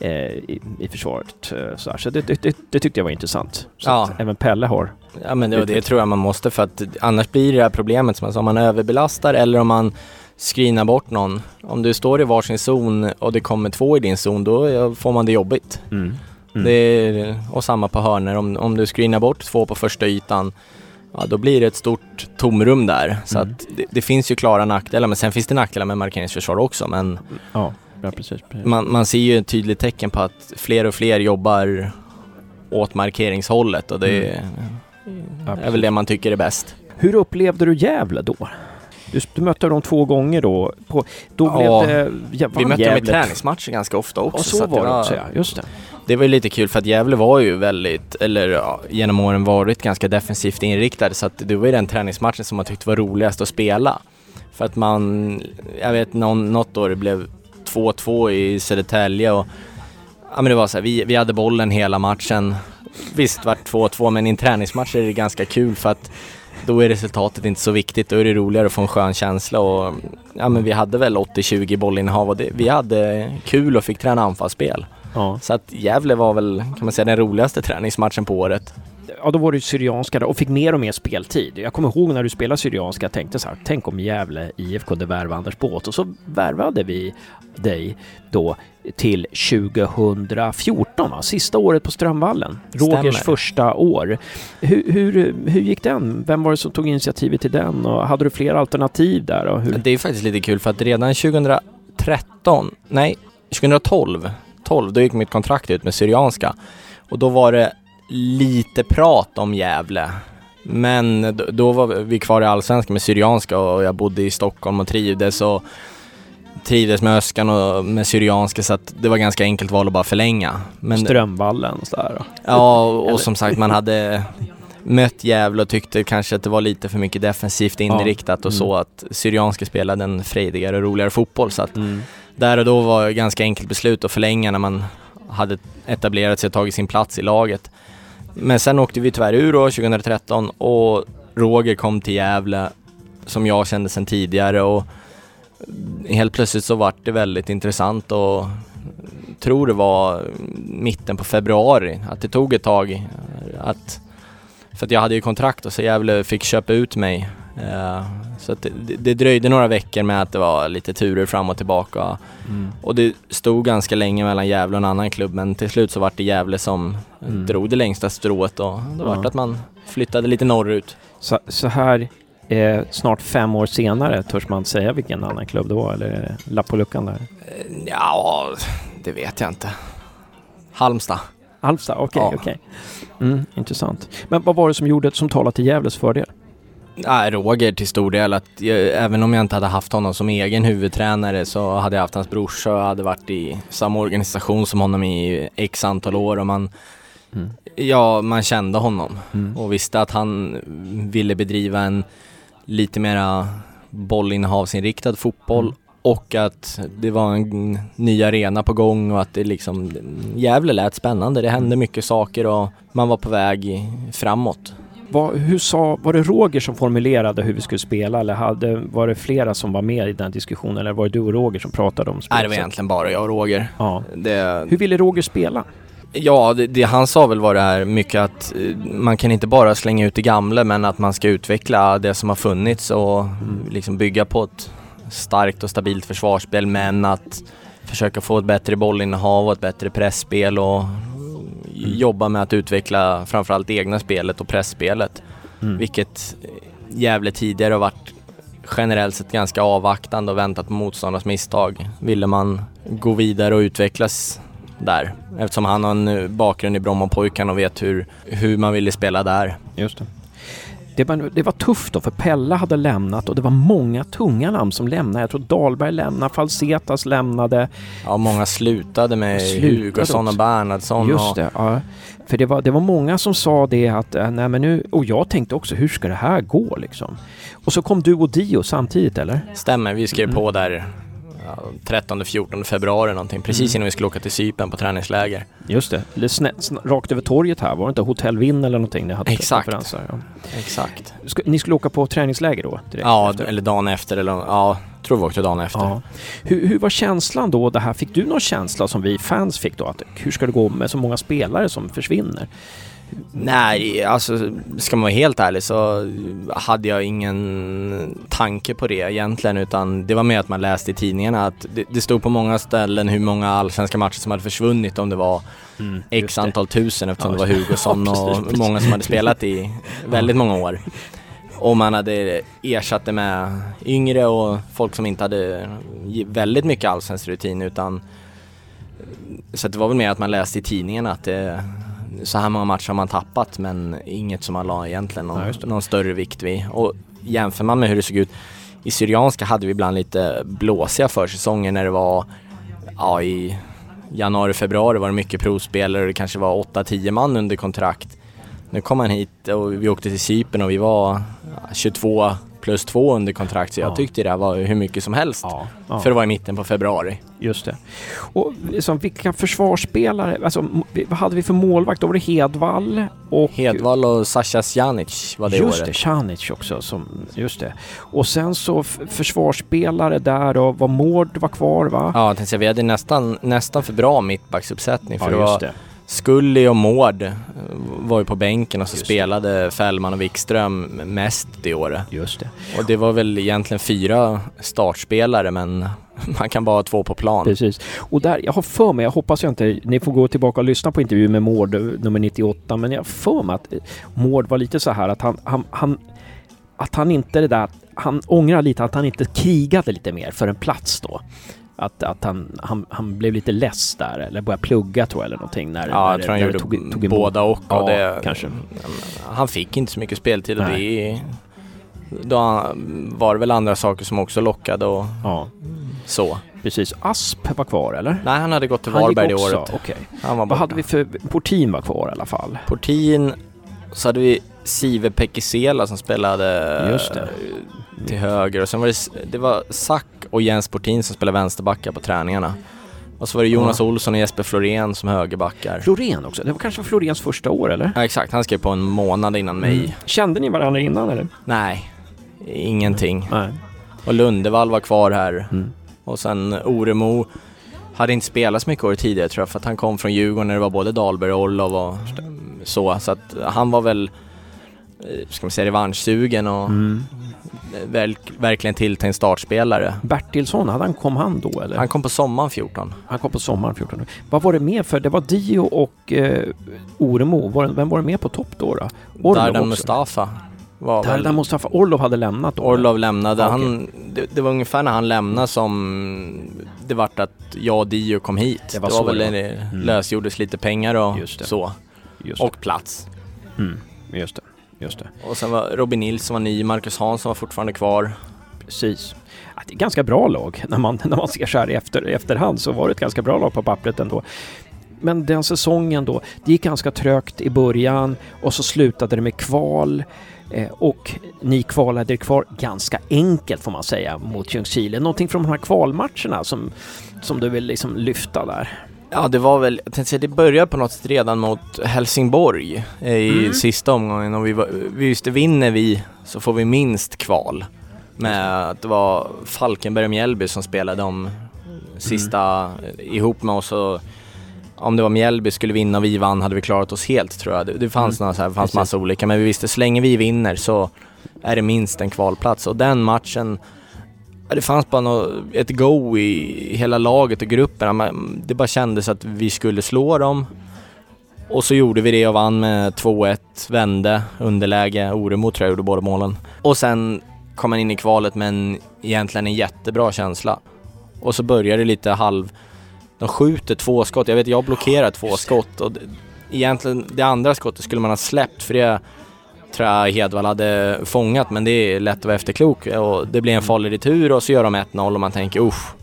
eh, i, i försvaret. Eh, så, så det, det, det, tyckte jag var intressant. Så ja. även Pelle har Ja men det, det tror jag man måste för att annars blir det här problemet som alltså, om man överbelastar eller om man screenar bort någon. Om du står i varsin zon och det kommer två i din zon då får man det jobbigt. Mm. Mm. Det är, och samma på hörner. Om, om du screenar bort två på första ytan, ja, då blir det ett stort tomrum där. Så mm. att det, det, finns ju klara nackdelar, men sen finns det nackdelar med markeringsförsvar också. Men ja, ja, precis, precis. Man, man ser ju ett tydligt tecken på att fler och fler jobbar åt markeringshållet och det mm. är väl det man tycker är bäst. Hur upplevde du Gävle då? Du, du mötte dem två gånger då. På, då ja, blev det... Ja, vi mötte dem i träningsmatcher ganska ofta också. Och så, så var det också ja, just det. Det var ju lite kul för att Gävle var ju väldigt, eller ja, genom åren varit ganska defensivt inriktade så att det var ju den träningsmatchen som man tyckte var roligast att spela. För att man, jag vet någon, något år det blev 2-2 i Södertälje och ja men det var så här, vi, vi hade bollen hela matchen. Visst vart 2-2 men i en träningsmatch är det ganska kul för att då är resultatet inte så viktigt. Då är det roligare att få en skön känsla och ja men vi hade väl 80-20 bollinnehav och det, vi hade kul och fick träna anfallsspel. Ja. Så att Gävle var väl, kan man säga, den roligaste träningsmatchen på året. Ja, då var det Syrianska och fick mer och mer speltid. Jag kommer ihåg när du spelade Syrianska, tänkte så här, tänk om Gävle IF kunde värva Anders Båt och så värvade vi dig då till 2014, va? sista året på Strömvallen. Stämmer. Rogers första år. Hur, hur, hur gick den? Vem var det som tog initiativet till den och hade du fler alternativ där? Och hur? Det är faktiskt lite kul för att redan 2013, nej 2012 12, då gick mitt kontrakt ut med Syrianska. Och då var det lite prat om Gävle. Men då var vi kvar i Allsvenskan med Syrianska och jag bodde i Stockholm och trivdes och trivdes med Öskan och med Syrianska så att det var ganska enkelt val att bara förlänga. Men, Strömvallen och sådär Ja, och som sagt man hade mött Gävle och tyckte kanske att det var lite för mycket defensivt inriktat ja. och så mm. att Syrianska spelade en frejdigare och roligare fotboll så att mm där och då var det ganska enkelt beslut att förlänga när man hade etablerat sig och tagit sin plats i laget. Men sen åkte vi tyvärr ur då 2013 och Roger kom till Gävle som jag kände sedan tidigare och helt plötsligt så vart det väldigt intressant och tror det var mitten på februari att det tog ett tag att för att jag hade ju kontrakt och så Gävle fick köpa ut mig. Uh, så det, det, dröjde några veckor med att det var lite turer fram och tillbaka. Mm. Och det stod ganska länge mellan Gävle och en annan klubb men till slut så var det Gävle som mm. drog det längsta strået och då ja. var det att man flyttade lite norrut. Så, så här eh, snart fem år senare, törs man säga vilken annan klubb det var eller är det lapp på luckan där? Eh, ja, det vet jag inte. Halmstad. Halmstad, okej, okay, ja. Okay. Mm, intressant. Men vad var det som gjorde som talade till Gävles fördel? Nej, Roger till stor del. Att jag, även om jag inte hade haft honom som egen huvudtränare så hade jag haft hans brorsa och hade varit i samma organisation som honom i x antal år och man, mm. ja, man kände honom mm. och visste att han ville bedriva en lite mera bollinnehavsinriktad fotboll mm. och att det var en ny arena på gång och att det liksom, Gävle lät spännande. Det hände mycket saker och man var på väg framåt. Var, hur sa, var det Roger som formulerade hur vi skulle spela eller hade, var det flera som var med i den diskussionen eller var det du och Roger som pratade om spelet? Nej, det var egentligen bara jag och Roger. Ja. Det... Hur ville Roger spela? Ja, det, det, han sa väl var det här mycket att eh, man kan inte bara slänga ut det gamla men att man ska utveckla det som har funnits och mm. liksom bygga på ett starkt och stabilt försvarsspel men att försöka få ett bättre bollinnehav och ett bättre pressspel och jobba med att utveckla framförallt egna spelet och pressspelet. Mm. Vilket Gävle tidigare har varit generellt sett ganska avvaktande och väntat på motståndarnas misstag. Ville man gå vidare och utvecklas där eftersom han har en bakgrund i Brommapojkarna och vet hur, hur man ville spela där. Just det. Det var, det var tufft då, för Pella hade lämnat och det var många tunga namn som lämnade. Jag tror Dahlberg lämnade, Falsetas lämnade. Ja, många slutade med Slutade Hugosson och. Bernhardsson. Just och, det, ja. För det var, det var många som sa det att, eh, nej men nu, och jag tänkte också, hur ska det här gå liksom? Och så kom du och Dio samtidigt eller? Stämmer, vi skrev Mm. på där 13-14 februari någonting, precis Mm. innan vi skulle åka till Cypern på träningsläger. Just det, snä, snä, rakt över torget här, var det inte Hotell Vinn eller någonting ni hade Exakt. Ja. Exakt. Ska, ni skulle åka på träningsläger då? Direkt Ja, efter? eller dagen efter eller ja, tror vi åkte dagen efter. Ja. Hur, hur var känslan då det här? Fick du någon känsla som vi fans fick då? Att hur ska det gå med så många spelare som försvinner? Nej, alltså ska man vara helt ärlig så hade jag ingen tanke på det egentligen utan det var mer att man läste i tidningarna att det, det stod på många ställen hur många allsvenska matcher som hade försvunnit om det var x antal tusen eftersom Ja, det var Hugosson ja, precis, och precis. många som hade spelat i väldigt många år. Och man hade ersatt det med yngre och folk som inte hade väldigt mycket allsvensk rutin utan så det var väl mer att man läste i tidningen att det, så här många matcher har man tappat men inget som man la egentligen någon, Ja, någon större vikt vid. Och jämför man med hur det såg ut i Syrianska hade vi ibland lite blåsiga försäsonger när det var ja, i januari, februari var det mycket provspelare och det kanske var 8-10 man under kontrakt. Nu kom man hit och vi åkte till Cypern och vi var ja, 22 plus 2 under kontrakt så jag Ja. tyckte det var hur mycket som helst. Ja, ja. För det var i mitten på februari. Just det. Och liksom, vilka försvarsspelare, alltså vad hade vi för målvakt? Då var det Hedvall och... Hedvall och Sasha Sjanic var det just året. det, Canic också. Som, just det. Och sen så försvarsspelare där och var Mård var kvar va? Ja, jag tänkte vi hade nästan, nästan för bra mittbacksuppsättning för det var Scully och Mård eh, var ju på bänken och så Just det. spelade Fällman och Wikström mest det året. Just det. Och det var väl egentligen fyra startspelare men man kan bara ha två på plan. Precis. Och där, jag har för mig, jag hoppas jag inte, ni får gå tillbaka och lyssna på intervjun med Mård eh, nummer 98, men jag har för mig att eh, Mård var lite så här att han, han, han att han inte det där, han ångrar lite att han inte krigade lite mer för en plats då. Att, att han, han, han blev lite less där eller började plugga tror jag eller någonting. När, Ja, när jag tror han när gjorde tog, tog båda och. Ja, och det, kanske. Han fick inte så mycket speltid och det då var det väl andra saker som också lockade och Ja, så. precis. Asp var kvar eller? Nej, han hade gått till Varberg det året. Okej. Han var Vad hade vi för... Portin var kvar i alla fall. Portin, så hade vi Sive Pekisela som spelade eh, till höger och sen var det, det var Sack och Jens Portin som spelade vänsterbackar på träningarna. Och så var det Jonas Olsson och Jesper Florén som högerbackar. Florén också. Det var kanske Floréns första år eller? Ja exakt, han skrev på en månad innan mig. Mm. Kände ni varandra innan eller? Nej, ingenting. Nej. Och Lundevall var kvar här. Mm. Och sen Oremo hade inte spelat så mycket år tidigare tror jag för att han kom från Djurgården när det var både Dahlberg och Orlov och så. Så att han var väl, eh, ska man säga revanschsugen och Mm. verk, verkligen tilltänkt startspelare. Bertilsson, hade han, kom han då eller? Han kom på sommaren 14. Han kom på sommaren 14. Vad var det mer för? Det var Dio och eh, Oremo. Var, det- vem var det mer på topp då? då? Orlov Dardan också. Mustafa var Dardan väl... Mustafa. Orlov hade lämnat då? Orlov lämnade. Ja, Han, det, det var ungefär när han lämnade som det vart att jag och Dio kom hit. Det var så väl det när var. det Mm. lösgjordes lite pengar och Just det. så. Just Och plats. Mm. Just det. Just det. Och sen var Robin Nilsson var ny, Marcus Hansson var fortfarande kvar. Precis. Ja, det är ganska bra lag. När man, när man ser så här i efter, efterhand så var det ett ganska bra lag på pappret ändå. Men den säsongen då, det gick ganska trögt i början och så slutade det med kval. Eh, och ni kvalade er kvar ganska enkelt får man säga mot Ljungskile. Någonting från de här kvalmatcherna som, som du vill liksom lyfta där? Ja, det var väl, jag tänkte säga, det började på något sätt redan mot Helsingborg eh, i Mm. sista omgången och vi, var, vi visste, vinner vi så får vi minst kval. Med att det var Falkenberg och Mjällby som spelade om sista eh, ihop med oss och om det var Mjällby skulle vinna och vi vann hade vi klarat oss helt tror jag. Det, det fanns, Mm. några så här, det fanns massa olika men vi visste så länge vi vinner så är det minst en kvalplats och den matchen det fanns bara något, ett go i hela laget och gruppen. Det bara kändes att vi skulle slå dem. Och så gjorde vi det och vann med 2-1, vände, underläge, Oremo tror jag gjorde båda målen. Och sen kom man in i kvalet med en, egentligen en jättebra känsla. Och så började det lite halv... De skjuter två skott, jag vet jag blockerar två skott och det, egentligen det andra skottet skulle man ha släppt för det tror jag Hedvall hade fångat men det är lätt att vara efterklok och det blir en farlig retur och så gör de 1-0 och man tänker usch.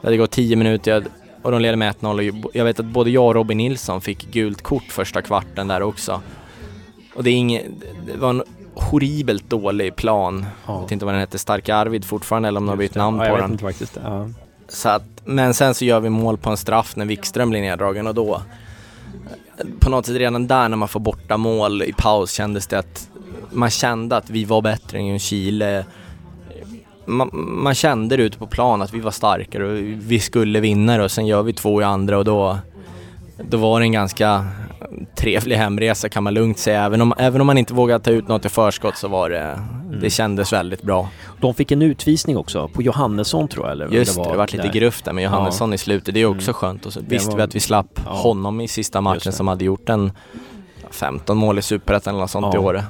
Det gått 10 minuter och de leder med 1-0 och jag vet att både jag och Robin Nilsson fick gult kort första kvarten där också. Och det är inget, det var en horribelt dålig plan. Ja. Jag vet inte vad den hette, Starka Arvid fortfarande eller om de har bytt namn ja, på den. Inte faktiskt. Ja. Så att, men sen så gör vi mål på en straff när Wikström blir neddragen och då på något sätt redan där när man får borta mål i paus kändes det att man kände att vi var bättre än Chile. Man, man kände det ute på plan att vi var starkare och vi skulle vinna det och sen gör vi två i andra och då, då var det en ganska trevlig hemresa kan man lugnt säga. Även om, även om man inte vågade ta ut något i förskott så var det, mm. det kändes väldigt bra. De fick en utvisning också på Johannesson tror jag. Eller Just det, var, det varit lite gruff där med Johannesson ja. i slutet. Det är också mm. skönt. Och så visste var... vi att vi slapp ja. honom i sista matchen som hade gjort en 15 mål i Superettan eller något sånt ja. i året.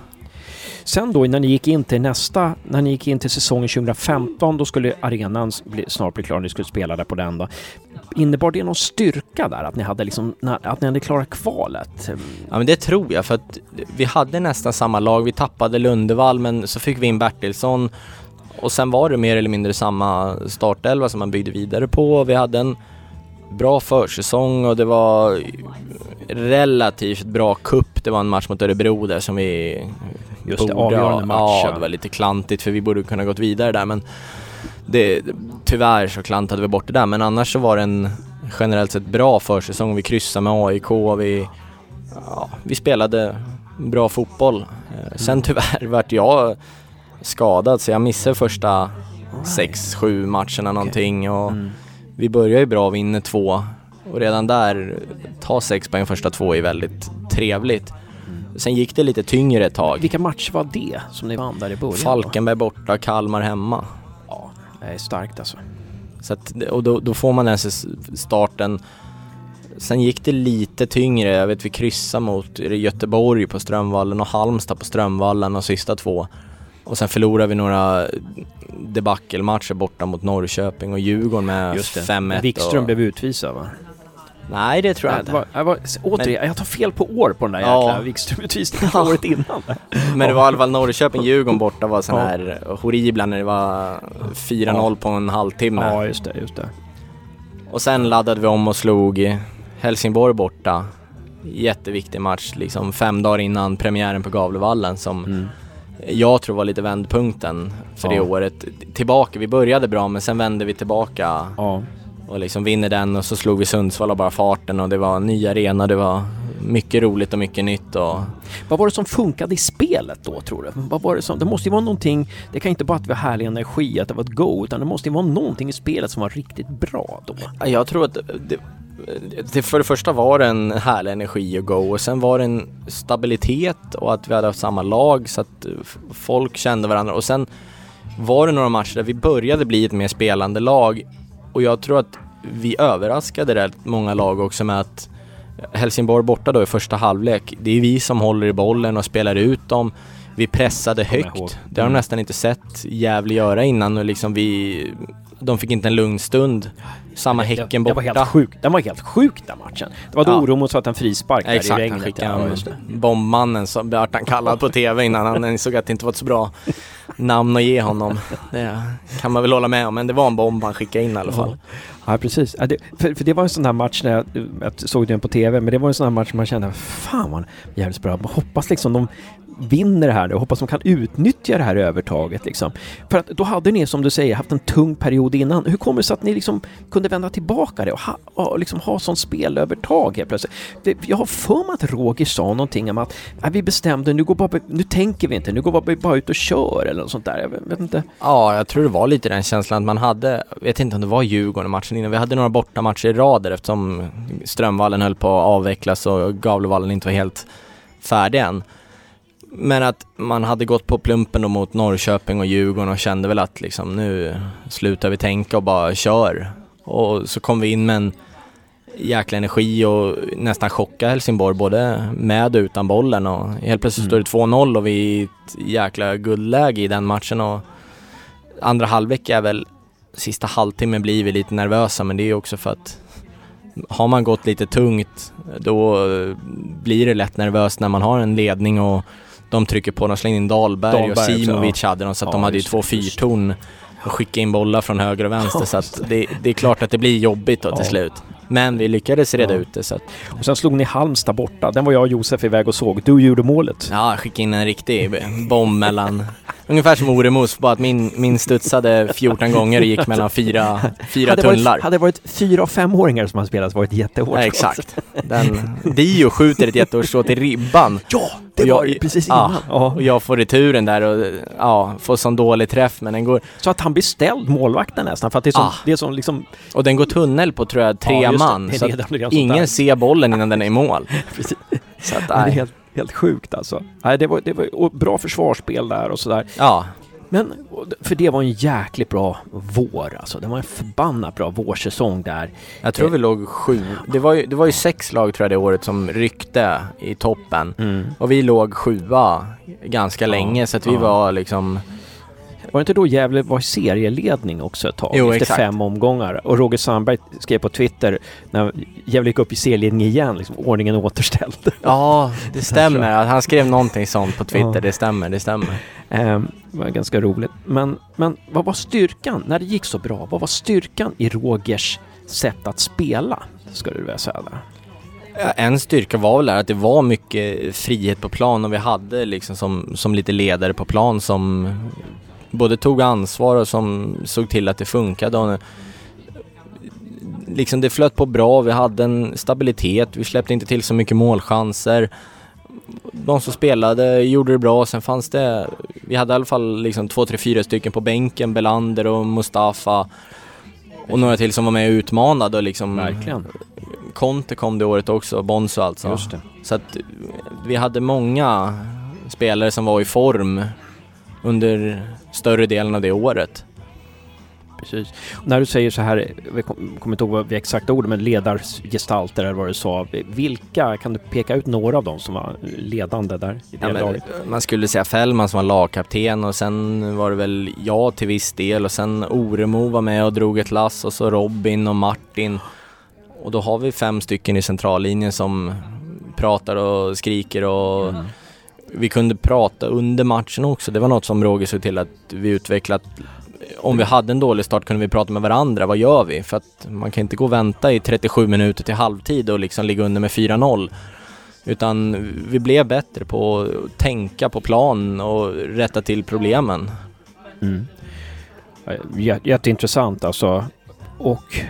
Sen då när ni gick in till nästa, när ni gick in till säsongen 2015, då skulle arenan bli, snart bli klar, ni skulle spela där på den då. Innebar det någon styrka där, att ni hade liksom, att ni hade klarat kvalet? Ja men det tror jag, för att vi hade nästan samma lag. Vi tappade Lundevall, men så fick vi in Bertilsson och sen var det mer eller mindre samma startelva som man byggde vidare på. Vi hade en bra försäsong och det var relativt bra kupp. Det var en match mot Örebro där som vi Just borde, det, avgörande match. Ja, det var lite klantigt för vi borde kunna gått vidare där men det, tyvärr så klantade vi bort det där men annars så var det en generellt sett bra försäsong. Vi kryssade med AIK, vi, ja, vi spelade bra fotboll. Mm. Sen tyvärr vart jag skadad så jag missade första sex, sju matcherna någonting och mm. vi börjar ju bra, vinner två och redan där, ta sex poäng första två är väldigt trevligt. Sen gick det lite tyngre ett tag. Vilka matcher var det som ni vann där i början? Falkenberg borta, Kalmar hemma. Det är starkt alltså. Så att, och då, då får man den starten. Sen gick det lite tyngre, jag vet vi kryssade mot Göteborg på Strömvallen och Halmstad på Strömvallen de sista två. Och sen förlorade vi några debackelmatcher borta mot Norrköping och Djurgården med 5-1. Wikström och... blev utvisad va? Nej, det tror jag inte. Jag, var, återigen, men, jag tar fel på år på den där ja. jäkla Wikström-utvisningen ja. året innan. men det var i alla fall Norrköping-Djurgården borta var sån här horribla när det var 4-0 ja. på en halvtimme. Ja, just det, just det. Och sen laddade vi om och slog Helsingborg borta. Jätteviktig match, liksom fem dagar innan premiären på Gavlevallen som mm. jag tror var lite vändpunkten för ja. det året. Tillbaka, vi började bra men sen vände vi tillbaka. Och liksom vinner den och så slog vi Sundsvall och bara farten och det var en ny arena, det var mycket roligt och mycket nytt och... Vad var det som funkade i spelet då tror du? Vad var det som, det måste ju vara någonting, det kan inte bara att vi har härlig energi, att det var ett go, utan det måste ju vara någonting i spelet som var riktigt bra då. Jag tror att det, det, för det första var det en härlig energi och go och sen var det en stabilitet och att vi hade haft samma lag så att folk kände varandra och sen var det några matcher där vi började bli ett mer spelande lag och jag tror att vi överraskade rätt många lag också med att Helsingborg borta då i första halvlek, det är vi som håller i bollen och spelar ut dem. Vi pressade högt. Det har de mm. nästan inte sett Gävle göra innan och liksom vi... De fick inte en lugn stund. Samma Häcken borta. Det var helt sjukt. Den var helt sjuk den matchen. Det var då ja. Oro satt en frispark där Exakt, i regnet. Exakt, han skickade ja, bombmannen som vart han kallad på TV innan han insåg att det inte var ett så bra namn att ge honom. Det kan man väl hålla med om, men det var en bomb han skickade in i alla fall. Ja, precis. Ja, det, för, för, det var en sån här match när jag, jag såg den på TV, men det var en sån här match man kände, fan vad jävligt bra. Man hoppas liksom de vinner det här och hoppas de kan utnyttja det här övertaget liksom. För att då hade ni, som du säger, haft en tung period innan. Hur kommer det sig att ni liksom kunde vända tillbaka det och ha, och liksom ha sån spelövertag helt plötsligt? Det, jag har för mig att Roger sa någonting om att äh, vi bestämde, nu, går bara, nu tänker vi inte, nu går vi bara ut och kör eller något sånt där. Jag vet inte. Ja, jag tror det var lite den känslan att man hade, jag vet inte om det var Djurgården matchen innan, vi hade några bortamatcher i rader eftersom Strömvallen höll på att avvecklas och Gavlevallen inte var helt färdig än. Men att man hade gått på plumpen då mot Norrköping och Djurgården och kände väl att liksom nu slutar vi tänka och bara kör. Och så kom vi in med en jäkla energi och nästan chocka Helsingborg både med och utan bollen och helt plötsligt Mm. står det 2-0 och vi är i ett jäkla guldläge i den matchen och andra halvlek är väl sista halvtimmen blir vi lite nervösa men det är också för att har man gått lite tungt då blir det lätt nervöst när man har en ledning och de trycker på, de slänger in Dahlberg, Dahlberg och Simovic hade de så att Ja, de hade ju två fyrtorn och skicka in bollar från höger och vänster så att det, det är klart att det blir jobbigt då till Ja. slut. Men vi lyckades reda Ja. ut det så att, Och sen slog ni Halmstad borta. Den var jag och Josef iväg och såg. Du gjorde målet. ja, skicka in en riktig bomb mellan Ungefär som Oremos, bara att min, min studsade 14 gånger och gick mellan fyra, fyra hade, tunnlar. varit, hade det varit fyra och femåringar som hade spelat så varit det jättehårt. Ja, exakt. Den, Dio skjuter ett jättehårt slå till ribban. Ja, det Och jag- var ju precis innan. Ja. Och jag får returen där och ja, får sån dålig träff men den går, Så att han blir ställd, målvakten nästan, för att det är som, Ah. det är som liksom... och den går tunnel på tror jag tre Ja, det. man. Det Så det, att det sånt ingen ser bollen innan den är i mål. Precis. Så att, det nej. Helt, sjukt alltså. Nej, det var, det var bra försvarsspel där och sådär. Ja, Men, för det var en jäkligt bra vår alltså. Det var en förbannat bra vårsäsong där. jag tror vi låg sju. Det var ju, det var ju sex lag tror jag det året som ryckte i toppen. Och vi låg sjua ganska Ja, länge så att vi ja. var liksom Var det inte då Gävle var i serieledning också ett tag? Jo, efter exakt. fem omgångar. Och Roger Sandberg skrev på Twitter när Gävle gick upp i serieledning igen, liksom ordningen återställd. Ja, det stämmer. Han skrev någonting sånt på Twitter. Ja. Det stämmer, det stämmer. Ehm, det var ganska roligt. Men, men vad var styrkan, när det gick så bra, vad var styrkan i Rogers sätt att spela? Skulle du vilja säga där? En styrka var väl att det var mycket frihet på plan och vi hade liksom som, som lite ledare på plan som både tog ansvar och som såg till att det funkade. Och liksom det flöt på bra, vi hade en stabilitet, vi släppte inte till så mycket målchanser. De som spelade gjorde det bra, sen fanns det, vi hade i alla fall liksom två, tre, fyra stycken på bänken, Belander och Mustafa och några till som var med och utmanade och liksom Verkligen. Conte kom det året också, Bonzo alltså. Just det. Så att vi hade många spelare som var i form under större delen av det året. Precis. När du säger så här, vi kom- kommer inte ihåg vi exakta ord, men ledargestalter eller vad du sa. Vilka, kan du peka ut några av dem som var ledande där i det Ja, laget? man skulle säga Fällman som var lagkapten och sen var det väl jag till viss del och sen Oremo var med och drog ett lass och så Robin och Martin. Och då har vi fem stycken i centrallinjen som pratar och skriker och Mm vi kunde prata under matchen också. Det var något som Roger såg till att vi utvecklat. Om vi hade en dålig start kunde vi prata med varandra. Vad gör vi? För att man kan inte gå och vänta i 37 minuter till halvtid och liksom ligga under med 4-0. Utan vi blev bättre på att tänka på plan och rätta till problemen. Mm. Jätteintressant alltså. Och,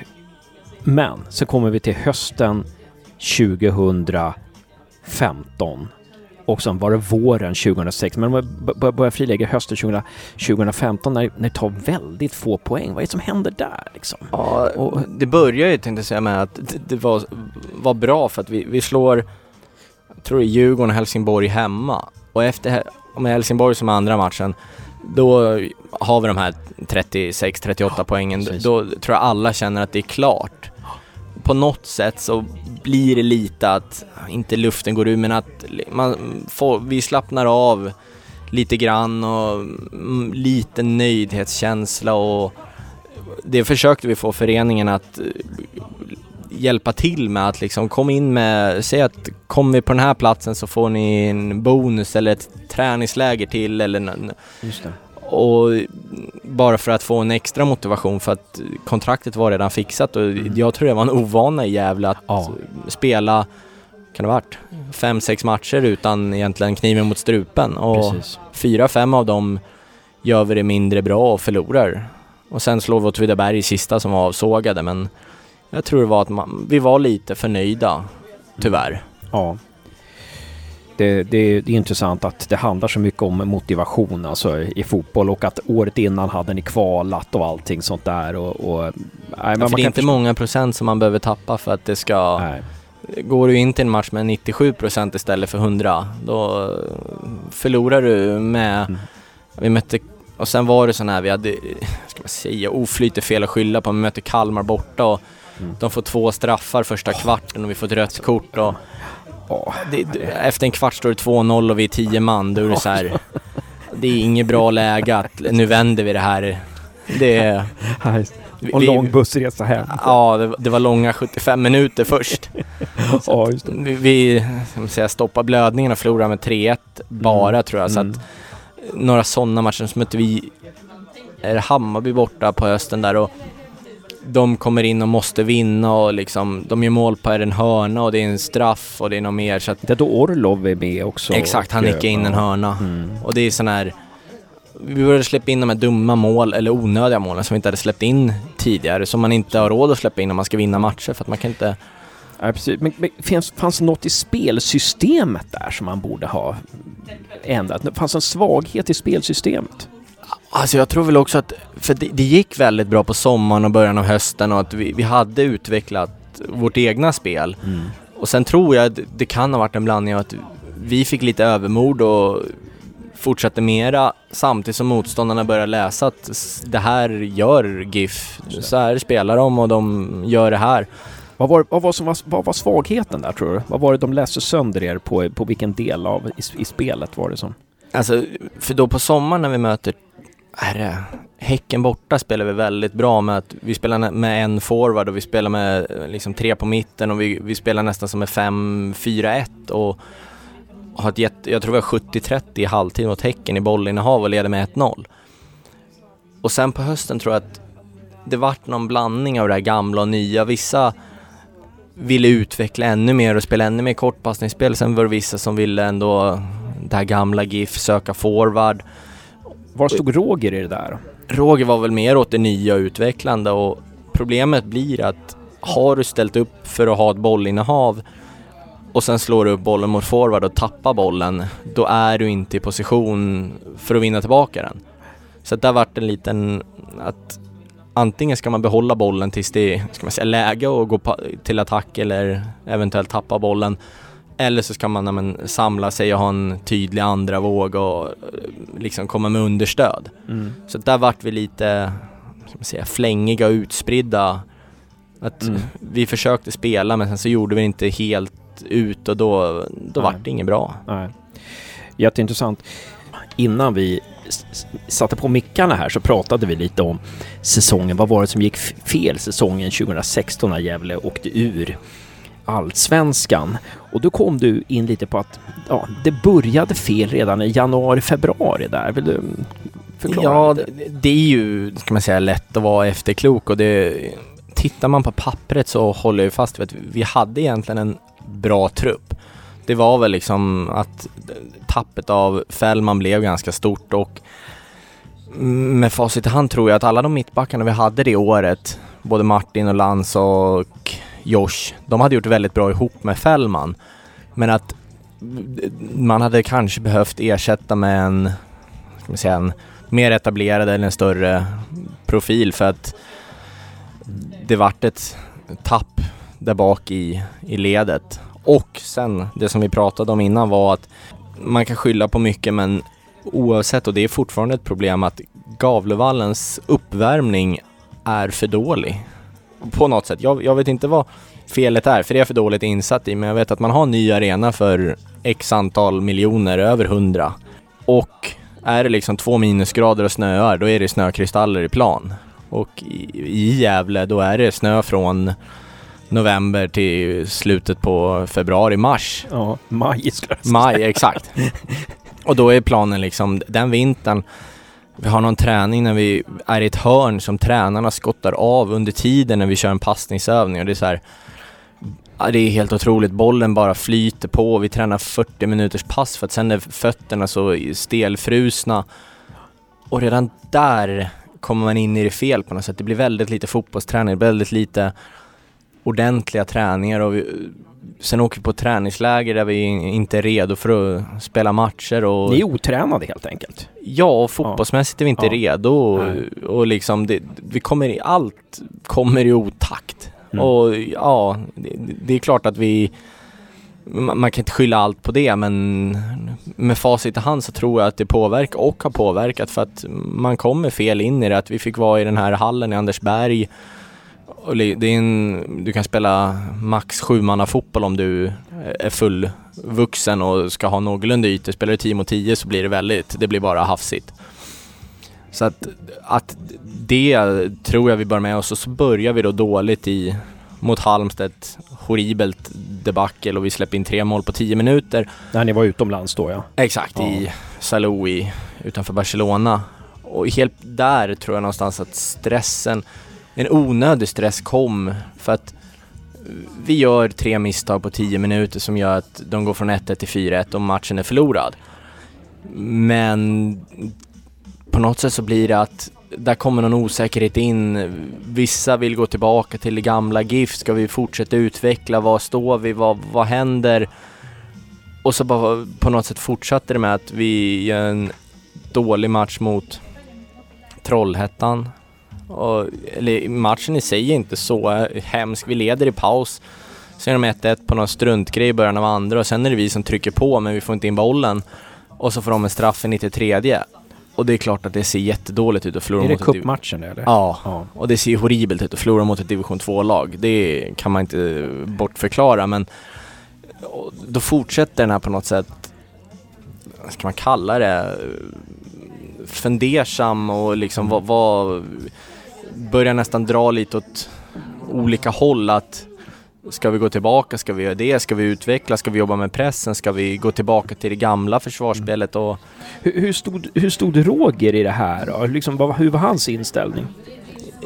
men så kommer vi till hösten 2015. Och sen var det våren 2006. Men om vi b- b- börjar frilägga hösten 20, 2015 när, när det tar väldigt få poäng. Vad är det som händer där liksom? Ja, Och- det börjar ju tänkte jag säga med att det, det var, var bra för att vi, vi slår, jag tror det är Djurgården och Helsingborg hemma. Och efter, med Helsingborg som andra matchen, då har vi de här 36-38 poängen. precis. Då tror jag alla känner att det är klart. På något sätt så blir det lite att, inte luften går ur, men att man får, vi slappnar av lite grann och mm, lite nöjdhetskänsla och det försökte vi få föreningen att eh, hjälpa till med att liksom kom in med, säg att kommer vi på den här platsen så får ni en bonus eller ett träningsläger till eller Just det och bara för att få en extra motivation för att kontraktet var redan fixat och jag tror det var en ovana i Gävle att Ja. spela, kan det ha varit, fem, sex matcher utan egentligen kniven mot strupen och Precis. fyra, fem av dem gör vi det mindre bra och förlorar. Och sen slår vi Åtvidaberg i sista som var avsågade men jag tror det var att man, vi var lite förnöjda, tyvärr. Ja. Det, det, det är intressant att det handlar så mycket om motivation alltså, i fotboll och att året innan hade ni kvalat och allting sånt där. Och, och, nej, Ja, för det är inte många procent som man behöver tappa för att det ska Nej. Går du in till en match med 97% istället för 100, då förlorar du med... Mm. Vi mötte... Och sen var det sån här, vi hade, ska man säga, oflyt är fel att skylla på, vi mötte Kalmar borta och mm. de får två straffar första kvarten och vi får ett rött kort och... Oh, det, efter en kvart står det 2-0 och vi är 10 man, då är det så här... Det är inget bra läge att nu vänder vi det här. Det är... Och en lång bussresa hem. Ja, det, det, var långa 75 minuter först. ja, just det. Vi, vi säga, stoppade blödningen och förlorade med 3-1 bara mm. tror jag. Så mm. att några sådana matcher. Så mötte vi är Hammarby borta på hösten där och de kommer in och måste vinna och liksom, de gör mål på en hörna och det är en straff och det är något mer så att... Det är då Orlov är med också. Exakt, han nickar in en hörna. Mm. Och det är sån här vi började släppa in de här dumma mål, eller onödiga målen som vi inte hade släppt in tidigare, som man inte har råd att släppa in om man ska vinna matcher för att man kan inte... Ja, precis. Men, men fanns, fanns något i spelsystemet där som man borde ha ändrat? Fanns en svaghet i spelsystemet? Alltså jag tror väl också att, för det, det gick väldigt bra på sommaren och början av hösten och att vi, vi hade utvecklat vårt egna spel. Mm. Och sen tror jag att det kan ha varit en blandning av att vi fick lite övermod och fortsatte mera samtidigt som motståndarna började läsa att det här gör GIF. Så här spelar de och de gör det här. Vad var, vad var, som var, vad var svagheten där tror du? Vad var det de läste sönder er på? På vilken del av i, i spelet var det som? Alltså, för då på sommaren när vi möter är det, Häcken borta spelar vi väldigt bra med att vi spelar med en forward och vi spelar med eh, liksom tre på mitten och vi, vi spelar nästan som med 5-4-1 och har ett jätte, jag tror vi har 70-30 i halvtid mot Häcken i bollinnehav och leder med 1-0. Och sen på hösten tror jag att det vart någon blandning av det här gamla och nya. Vissa ville utveckla ännu mer och spela ännu mer kortpassningsspel. Sen var det vissa som ville ändå det här gamla GIF, söka forward. Var stod Roger i det där? Roger var väl mer åt det nya och utvecklande och problemet blir att har du ställt upp för att ha ett bollinnehav och sen slår du upp bollen mot forward och tappar bollen, då är du inte i position för att vinna tillbaka den. Så där vart en liten, att antingen ska man behålla bollen tills det är, ska man säga, läge och gå till attack eller eventuellt tappa bollen. Eller så ska man men, samla sig och ha en tydlig andra våg och liksom komma med understöd. Mm. Så där vart vi lite, ska man säga, flängiga och utspridda. Att mm. vi försökte spela men sen så gjorde vi inte helt ut och då, då vart det inget bra. Nej. Jätteintressant. Innan vi satte på mickarna här så pratade vi lite om säsongen. Vad var det som gick fel säsongen 2016 när Gävle åkte ur allsvenskan? Och då kom du in lite på att ja, det började fel redan i januari, februari där. Vill du förklara? Ja, det, det är ju, ska man säga, lätt att vara efterklok och det tittar man på pappret så håller jag fast vid att vi hade egentligen en bra trupp. Det var väl liksom att tappet av Fällman blev ganska stort och med facit i hand tror jag att alla de mittbackarna vi hade det året, både Martin och Lans och Josh, de hade gjort väldigt bra ihop med Fällman. Men att man hade kanske behövt ersätta med en, ska man säga, en mer etablerad eller en större profil för att det vart ett tapp där bak i, i ledet. Och sen, det som vi pratade om innan var att man kan skylla på mycket men oavsett, och det är fortfarande ett problem, att Gavlevallens uppvärmning är för dålig. På något sätt. Jag, jag vet inte vad felet är, för det är jag för dåligt insatt i, men jag vet att man har en ny arena för x antal miljoner, över hundra. Och är det liksom två minusgrader och snöar, då är det snökristaller i plan. Och i, i Gävle, då är det snö från november till slutet på februari, mars. Ja, maj skulle jag Maj, exakt. Och då är planen liksom, den vintern, vi har någon träning när vi är i ett hörn som tränarna skottar av under tiden när vi kör en passningsövning och det är så här, ja, det är helt otroligt. Bollen bara flyter på. Vi tränar 40 minuters pass för att sen är fötterna så stelfrusna. Och redan där kommer man in i det fel på något sätt. Det blir väldigt lite fotbollsträning, väldigt lite ordentliga träningar och vi, sen åker vi på träningsläger där vi inte är redo för att spela matcher och... Ni är otränade helt enkelt? Ja, och fotbollsmässigt är vi inte ja. redo och, och liksom det, vi kommer i, allt kommer i otakt. Mm. Och ja, det, det, är klart att vi man kan inte skylla allt på det men med facit i hand så tror jag att det påverkar och har påverkat för att man kommer fel in i det. Att vi fick vara i den här hallen i Andersberg. Det är en, du kan spela max sju fotboll om du är fullvuxen och ska ha någorlunda ytor. Spelar du 10 mot 10 så blir det väldigt, det blir bara hafsigt. Så att, att det tror jag vi bör med oss och så börjar vi då dåligt i mot Halmstad. Horribelt debacle och vi släpper in tre mål på tio minuter. När ni var utomlands då ja. Exakt, ja. i Salou utanför Barcelona. Och helt där tror jag någonstans att stressen, en onödig stress kom för att vi gör tre misstag på tio minuter som gör att de går från 1-1 till 4-1 och matchen är förlorad. Men på något sätt så blir det att där kommer någon osäkerhet in. Vissa vill gå tillbaka till det gamla GIF. Ska vi fortsätta utveckla? Var står vi? Vad, vad händer? Och så bara på något sätt fortsatte det med att vi gör en dålig match mot Trollhättan. Och, eller matchen i sig är inte så hemsk. Vi leder i paus. Sen är de 1-1 på någon struntgrej i början av andra och sen är det vi som trycker på men vi får inte in bollen. Och så får de en straff i 93. Och det är klart att det ser jättedåligt ut att förlora mot... Är det cupmatchen eller? Ja. ja, och det ser horribelt ut att förlora mot ett division 2-lag. Det kan man inte bortförklara men då fortsätter den här på något sätt, vad ska man kalla det, fundersam och liksom vad, vad börjar nästan dra lite åt olika håll att Ska vi gå tillbaka? Ska vi göra det? Ska vi utveckla? Ska vi jobba med pressen? Ska vi gå tillbaka till det gamla försvarsspelet? Och... Hur, hur, stod, hur stod Roger i det här då? Liksom, vad, hur var hans inställning?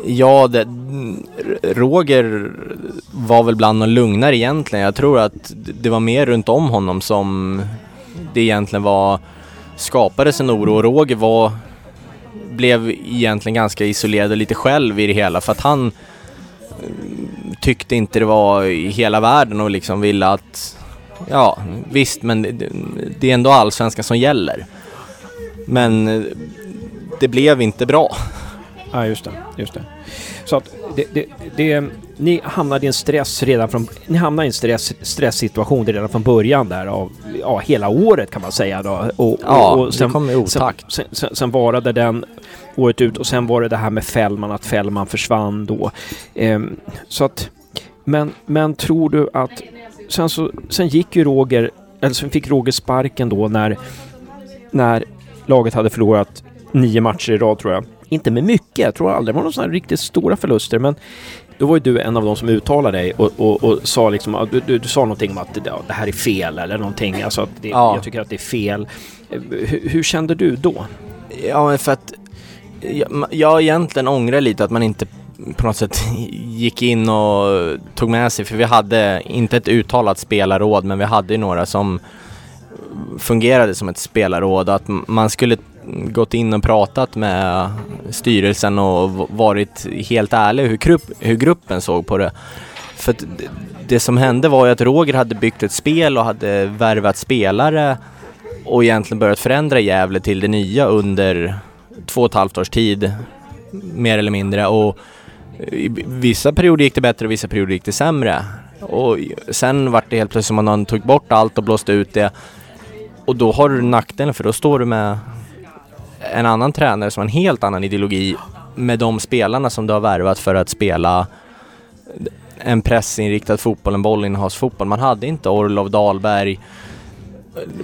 Ja, det, Roger var väl bland de lugnare egentligen. Jag tror att det var mer runt om honom som det egentligen var skapades en oro. Roger var, blev egentligen ganska isolerad och lite själv i det hela för att han eh, tyckte inte det var i hela världen och liksom ville att, ja visst men det, det är ändå allsvenskan som gäller. Men eh, det blev inte bra. Ja, just det. Just det. Så att det, det, det, ni hamnade i en stress redan från... Ni hamnade i en stress, stresssituation redan från början där av ja, hela året kan man säga då. Och, ja, och sen, det kom i otakt. Sen, sen, sen varade den året ut och sen var det det här med Fällman, att Fällman försvann då. Ehm, så att... Men, men tror du att... Sen, så, sen gick ju Roger... Eller sen fick Roger sparken då när... När laget hade förlorat nio matcher i rad tror jag inte med mycket, jag tror aldrig det var några sådana riktigt stora förluster, men då var ju du en av de som uttalade dig och, och, och sa liksom, du, du, du, sa någonting om att ja, det här är fel eller någonting, alltså att det, ja. jag tycker att det är fel. Hur, hur kände du då? Ja, för att jag, jag egentligen ångrar lite att man inte på något sätt gick in och tog med sig, för vi hade inte ett uttalat spelarråd, men vi hade ju några som fungerade som ett spelarråd att man skulle gått in och pratat med styrelsen och varit helt ärlig hur, grupp, hur gruppen såg på det. För det som hände var ju att Roger hade byggt ett spel och hade värvat spelare och egentligen börjat förändra Gävle till det nya under två och ett halvt års tid, mer eller mindre. Och i vissa perioder gick det bättre och vissa perioder gick det sämre. Och sen vart det helt plötsligt som att någon tog bort allt och blåste ut det. Och då har du nackdelen för då står du med en annan tränare som har en helt annan ideologi med de spelarna som du har värvat för att spela en pressinriktad fotboll, en bollinnehavsfotboll. Man hade inte Orlov Dahlberg,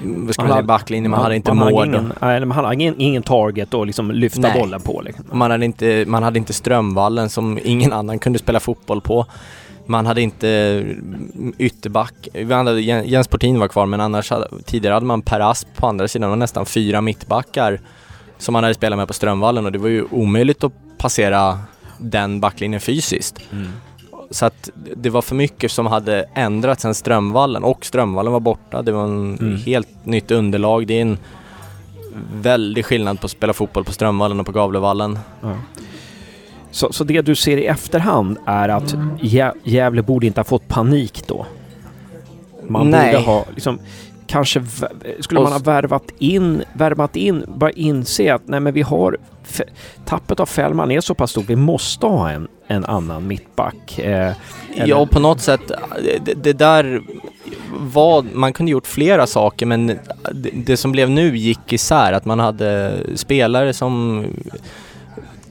vad ska man säga, backlinjen, man, man, hade inte man mål. Ingen, nej, man hade ingen, ingen target att liksom lyfta nej. bollen på. Liksom. Man, hade inte, man hade inte Strömvallen som ingen annan kunde spela fotboll på. Man hade inte ytterback. Vi hade, Jens Portin var kvar men annars hade, tidigare hade man Per Asp på andra sidan och nästan fyra mittbackar som han hade spelat med på Strömvallen och det var ju omöjligt att passera den backlinjen fysiskt. Mm. Så att det var för mycket som hade ändrats sen Strömvallen och Strömvallen var borta. Det var en mm. helt nytt underlag. Det är en väldig skillnad på att spela fotboll på Strömvallen och på Gavlevallen. Ja. Så, så det du ser i efterhand är att Gävle borde inte ha fått panik då? Man Nej. borde ha liksom kanske skulle man ha värvat in, värvat in, bara inse att nej men vi har tappet av Fällman är så pass stort. Vi måste ha en, en annan mittback. Eh, ja, på något sätt. Det, det, där var, man kunde gjort flera saker men det, det som blev nu gick isär. Att man hade spelare som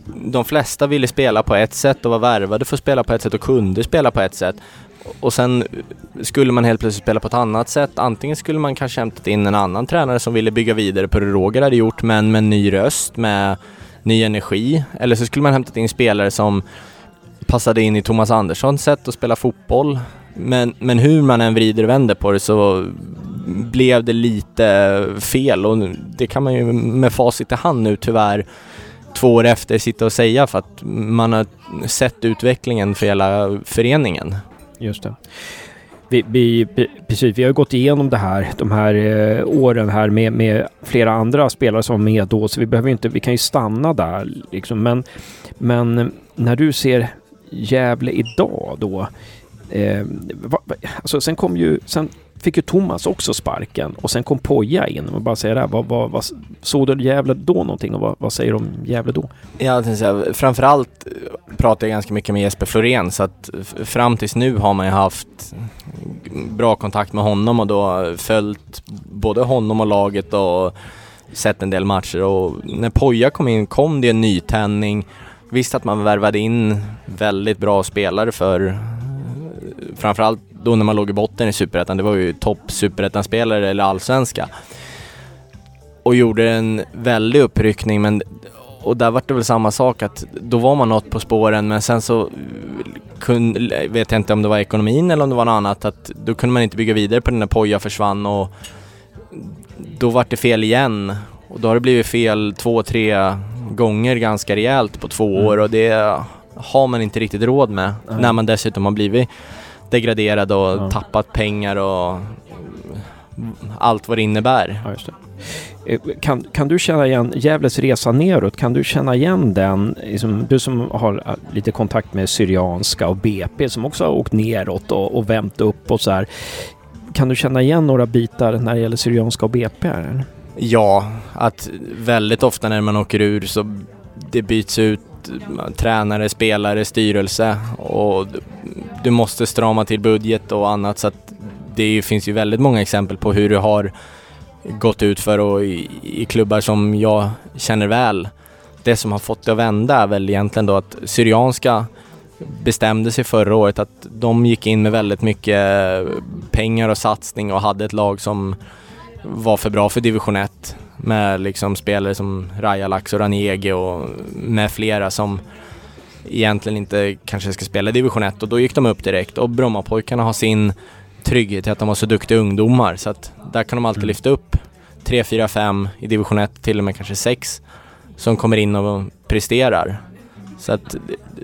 de flesta ville spela på ett sätt och var värvade för att spela på ett sätt och kunde spela på ett sätt. Och sen skulle man helt plötsligt spela på ett annat sätt. Antingen skulle man kanske hämtat in en annan tränare som ville bygga vidare på det Roger hade gjort men med en ny röst, med ny energi. Eller så skulle man hämtat in spelare som passade in i Thomas Anderssons sätt att spela fotboll. Men, men hur man än vrider och vänder på det så blev det lite fel och det kan man ju med facit i hand nu tyvärr två år efter sitta och säga för att man har sett utvecklingen för hela föreningen. Just det. Vi, vi, precis, vi har gått igenom det här, de här eh, åren här med, med flera andra spelare som är med då, så vi behöver inte, vi kan ju stanna där liksom. Men, men eh, när du ser Gävle idag då, eh, va, alltså sen kom ju, sen fick ju Thomas också sparken och sen kom Poja in. Och bara säga det här, vad, vad, vad, såg du Gävle då någonting och vad, vad säger du om Gävle då? Ja, säga, framförallt pratar jag ganska mycket med Jesper Florén så att fram tills nu har man ju haft bra kontakt med honom och då följt både honom och laget och sett en del matcher och när Poja kom in kom det en nytändning. Visst att man värvade in väldigt bra spelare för framförallt då när man låg i botten i Superettan, det var ju topp Superettan-spelare eller allsvenska. Och gjorde en väldig uppryckning men och där var det väl samma sak att då var man något på spåren men sen så kunde, vet jag inte om det var ekonomin eller om det var något annat, att då kunde man inte bygga vidare på den när Poja försvann och då var det fel igen. Och då har det blivit fel två, tre gånger ganska rejält på två mm. år och det har man inte riktigt råd med mm. när man dessutom har blivit degraderad och ja. tappat pengar och allt vad det innebär. Ja. Eh, Eh, kan, kan du känna igen Gävles resa neråt? Kan du känna igen den? Liksom, du som har eh, lite kontakt med Syrianska och BP som också har åkt neråt och, och vänt upp och så här. Kan du känna igen några bitar när det gäller Syrianska och BP? Eller? Ja, att väldigt ofta när man åker ur så det byts ut tränare, spelare, styrelse och du måste strama till budget och annat så att det finns ju väldigt många exempel på hur du har gått ut för och i, i klubbar som jag känner väl. Det som har fått det att vända är väl egentligen då att Syrianska bestämde sig förra året att de gick in med väldigt mycket pengar och satsning och hade ett lag som var för bra för division 1 med liksom spelare som Rajalax och Ranege och med flera som egentligen inte kanske ska spela division 1 och då gick de upp direkt och Brommapojkarna har sin trygghet i att de har så duktiga ungdomar så att där kan de alltid mm. lyfta upp 3, 4, 5 i division 1 till och med kanske 6 som kommer in och presterar. Så att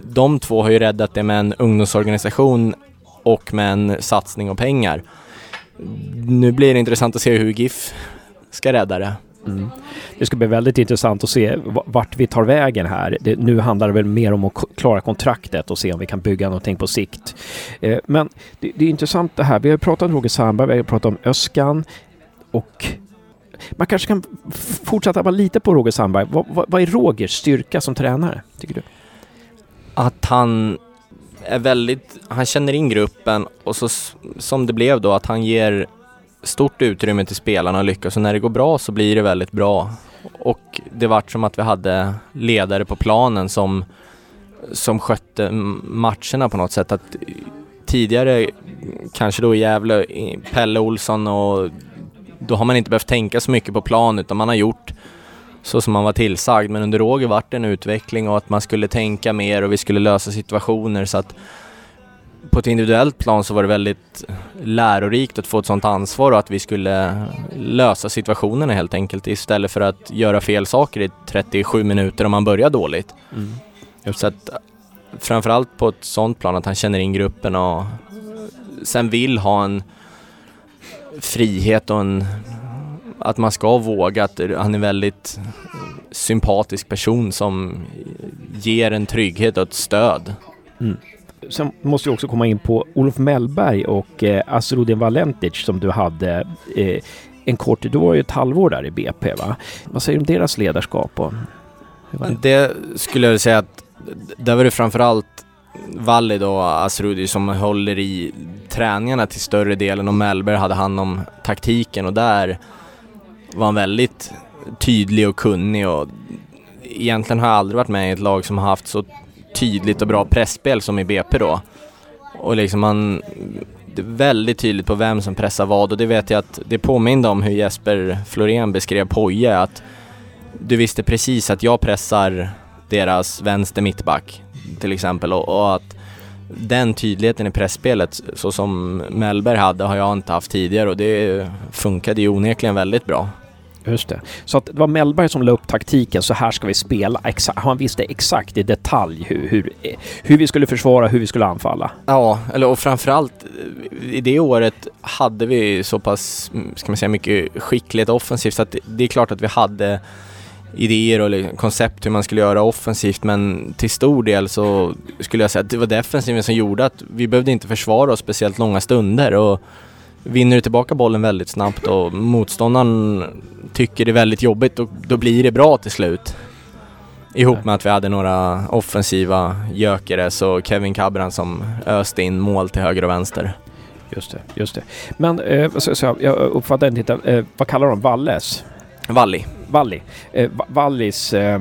de två har ju räddat det med en ungdomsorganisation och med en satsning och pengar. Nu blir det intressant att se hur GIF ska rädda det. Mm. Det ska bli väldigt intressant att se vart vi tar vägen här. Det, nu handlar det väl mer om att klara kontraktet och se om vi kan bygga någonting på sikt. Eh, men det, det, är intressant det här. Vi har pratat om Roger Sandberg, vi har pratat om Öskan och man kanske kan fortsätta vara lite på Roger Sandberg. Vad, vad, vad är Rogers styrka som tränare, tycker du? Att han är väldigt, han känner in gruppen och så som det blev då att han ger stort utrymme till spelarna att lyckas och när det går bra så blir det väldigt bra. Och det vart som att vi hade ledare på planen som, som skötte matcherna på något sätt. Att tidigare, kanske då i Gävle, Pelle Olsson och då har man inte behövt tänka så mycket på plan utan man har gjort så som man var tillsagd. Men under Roger vart det en utveckling och att man skulle tänka mer och vi skulle lösa situationer så att på ett individuellt plan så var det väldigt lärorikt att få ett sånt ansvar och att vi skulle lösa situationerna helt enkelt istället för att göra fel saker i 37 minuter om man börjar dåligt. Mm. Så att framförallt på ett sånt plan att han känner in gruppen och sen vill ha en frihet och en att man ska våga, att han är väldigt sympatisk person som ger en trygghet och ett stöd. Mm sen måste vi också komma in på Olof Mellberg och eh, Asrudin Valentic som du hade eh, en kort, du var ju ett halvår där i BP va? Vad säger du om deras ledarskap? Och, det skulle jag säga att där var det framförallt Valid och Asrudi som håller i träningarna till större delen och Mellberg hade hand om taktiken och där var han väldigt tydlig och kunnig och egentligen har jag aldrig varit med i ett lag som har haft så tydligt och bra pressspel som i BP då. Och liksom man, det är väldigt tydligt på vem som pressar vad och det vet jag att det påminde om hur Jesper Florén beskrev Poje att du visste precis att jag pressar deras vänster mittback till exempel och, och att den tydligheten i pressspelet så som Mellberg hade har jag inte haft tidigare och det funkade ju onekligen väldigt bra. Just det. Så att det var Mellberg som la upp taktiken, så här ska vi spela. Exa han visste exakt i detalj hur, hur, hur vi skulle försvara, hur vi skulle anfalla. Ja, eller och framförallt eh, i det året hade vi så pass, mm, ska man säga, mycket skicklighet offensivt så att det, är klart att vi hade idéer och liksom koncept hur man skulle göra offensivt men till stor del så skulle jag säga att det var defensiven som gjorde att vi behövde inte försvara oss speciellt långa stunder och vinner du tillbaka bollen väldigt snabbt och motståndaren tycker det är väldigt jobbigt och då blir det bra till slut. Ihop med att vi hade några offensiva Gyökeres och Kevin Cabran som öste in mål till höger och vänster. Just det, just det. Men eh, så, så, jag uppfattade inte, eh, vad kallar de Valles? Valli. Valli. Eh, Wallis, eh,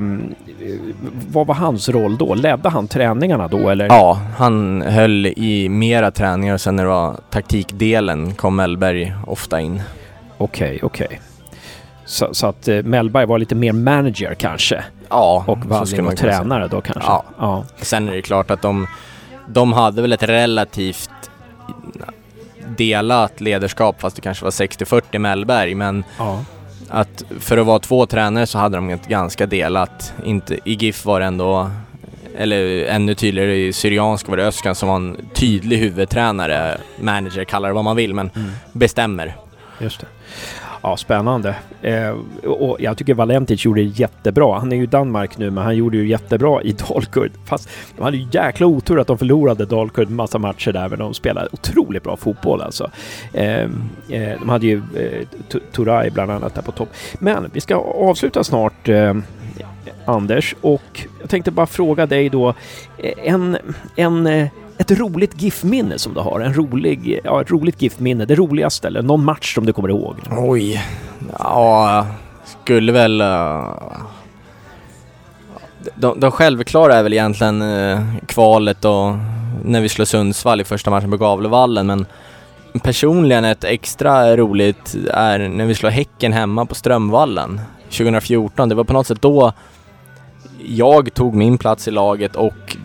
vad var hans roll då? Ledde han träningarna då eller? Ja, han höll i mera träningar och sen när det var taktikdelen kom Mellberg ofta in. Okej, okay, okej. Okay. Så, så, att eh, Mellberg var lite mer manager kanske? Ja, Och Walli var tränare då kanske? Ja. ja. Sen är det klart att de, de hade väl ett relativt delat ledarskap fast det kanske var 60-40 Mellberg men ja att för att vara två tränare så hade de ett ganska delat. Inte, I GIF var det ändå, eller ännu tydligare i Syriansk var det Öskan som var en tydlig huvudtränare, manager, kallar det vad man vill, men mm. bestämmer. Just det. Ja, spännande. Eh, och jag tycker Valentic gjorde det jättebra. Han är ju i Danmark nu, men han gjorde ju jättebra i Dalkurd. Fast de hade ju jäkla otur att de förlorade Dalkurd massa matcher där, men de spelade otroligt bra fotboll alltså. Eh, eh, de hade ju eh, Turay bland annat där på topp. Men vi ska avsluta snart eh, Anders och jag tänkte bara fråga dig då eh, en, en eh, ett roligt GIF-minne som du har? En rolig, ja, ett roligt GIF-minne, det roligaste eller någon match som du kommer ihåg? Oj, ja, skulle väl... Uh, de, de självklara är väl egentligen uh, kvalet och när vi slår Sundsvall i första matchen på Gavlevallen men personligen ett extra roligt är när vi slår Häcken hemma på Strömvallen 2014. Det var på något sätt då jag tog min plats i laget och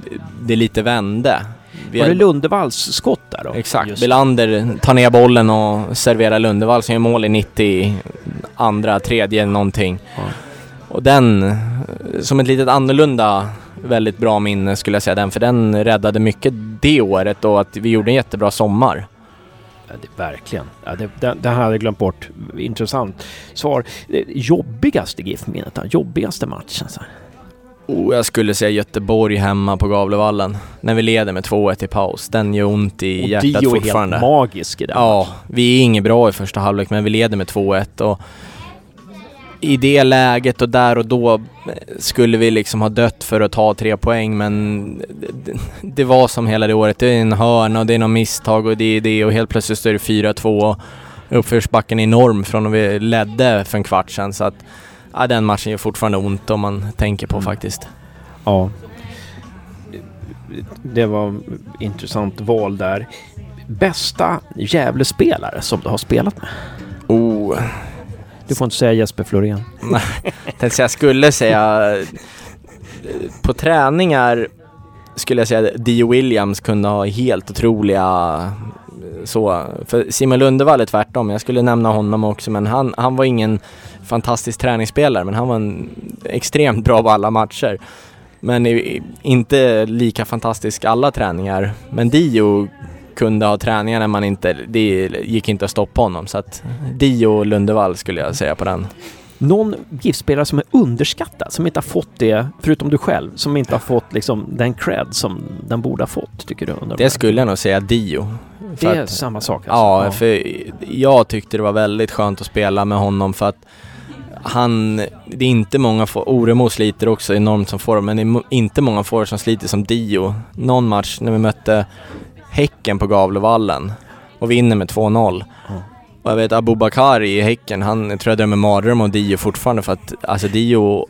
det lite vände. Vi var det Lundevalls skott där då? Exakt. Just. Belander tar ner bollen och serverar Lundevall som gör mål i 90 andra, tredje någonting. Ja. Och den, som ett litet annorlunda väldigt bra minne skulle jag säga den, för den räddade mycket det året och att vi gjorde en jättebra sommar. Ja, det, verkligen. Ja, det, det, det hade jag glömt bort. Intressant svar. Jobbigaste GIF-minnet Jobbigaste matchen? Så här. Oh, jag skulle säga Göteborg hemma på Gavlevallen. När vi leder med 2-1 i paus. Den gör ont i och hjärtat Dio fortfarande. är helt magisk i den Ja, vi är inget bra i första halvlek men vi leder med 2-1 och i det läget och där och då skulle vi liksom ha dött för att ta tre poäng men det, var som hela det året. Det är en hörna och det är något misstag och det är det och helt plötsligt står det 4-2 uppförsbacken är enorm från att vi ledde för en kvart sedan så att ja, den matchen gör fortfarande ont om man tänker på mm. faktiskt. Ja. Det var intressant val där. Bästa Gävlespelare som du har spelat med? Oh. Du får inte säga Jesper Florén. Nej, jag skulle säga på träningar skulle jag säga Dio Williams kunde ha helt otroliga så. För Simon Lundevall är tvärtom. Jag skulle nämna honom också men han, han var ingen fantastisk träningsspelare men han var en extremt bra på alla matcher. Men inte lika fantastisk alla träningar. Men Dio kunde ha träningar när man inte, det gick inte att stoppa honom. Så att Dio och Lundevall skulle jag säga på den. någon GIF-spelare som är underskattad, som inte har fått det, förutom du själv, som inte har fått liksom den cred som den borde ha fått, tycker du? Undrar Det skulle jag nog säga Dio. Det är att- samma sak alltså? Ja, för jag tyckte det var väldigt skönt att spela med honom för att han, det är inte många, for- Oremo sliter också enormt som forward, men det är inte många forwards som sliter som Dio. Någon match när vi mötte Häcken på Gavlevallen och vinner med 2-0. Ja. Och jag vet Abubakar i Häcken, han jag tror jag drömmer mardröm om Dio fortfarande för att alltså Dio,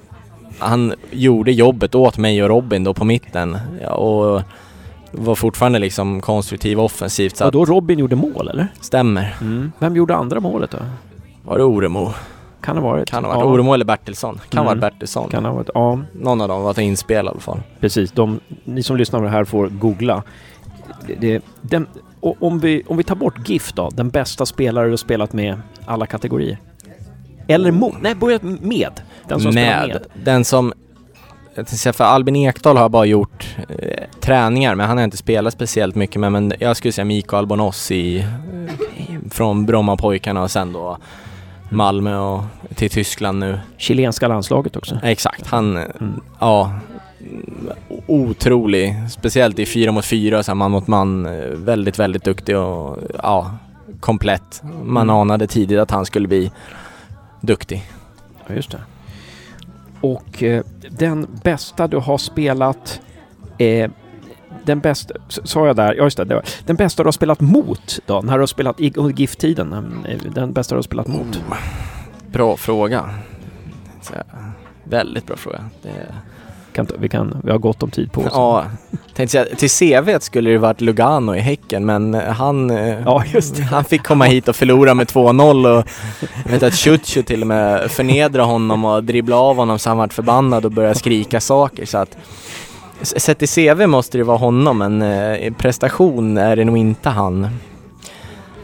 han gjorde jobbet åt mig och Robin då på mitten ja, och var fortfarande liksom konstruktiv offensivt så Och då Robin gjorde mål, eller? stämmer. Vem gjorde andra målet då? Var det Oremo? Kan ha varit? Kan ha varit ja, Oremo eller Bertilsson. Kan ha Mm. varit Bertilsson. Kan ha varit, ja, Någon av dem var inspel i alla fall. precis. De, ni som lyssnar på det här får googla. Det, det, den, om, vi, om vi tar bort GIF då, den bästa spelare du har spelat med alla kategorier? Eller mot? Nej, börja med. Den som med. med. Den som... För Albin Ekdal har jag bara gjort eh, träningar men han har inte spelat speciellt mycket med. Men jag skulle säga Mikael Bonossi eh, från Brommapojkarna och sen då Malmö och till Tyskland nu. Chilenska landslaget också. Exakt, han... eh, Mm. Ja. mm, Otrolig. Speciellt i fyra mot fyra, så man mot man. eh, Väldigt, väldigt duktig och ja, komplett. Man Mm. anade tidigt att han skulle bli duktig. Ja, just det. Och eh, den bästa du har spelat... Eh, den bästa... Sa jag där? Ja, just det. det var, den bästa du har spelat mot då? När du har spelat i under GIF-tiden? eh, Den bästa du har spelat mot? Bra fråga. Väldigt bra fråga. Det, Kan, vi, kan, vi har gott om tid på oss. ja, tänkte säga, till CV skulle det varit Lugano i Häcken men eh, han, eh, Ja, han fick komma hit och förlora med 2-0 och jag vet att Ciuciu till och med förnedrade honom och dribblade av honom så han vart förbannad och började skrika saker så att Sett i CV måste det vara honom men eh, prestation är det nog inte han.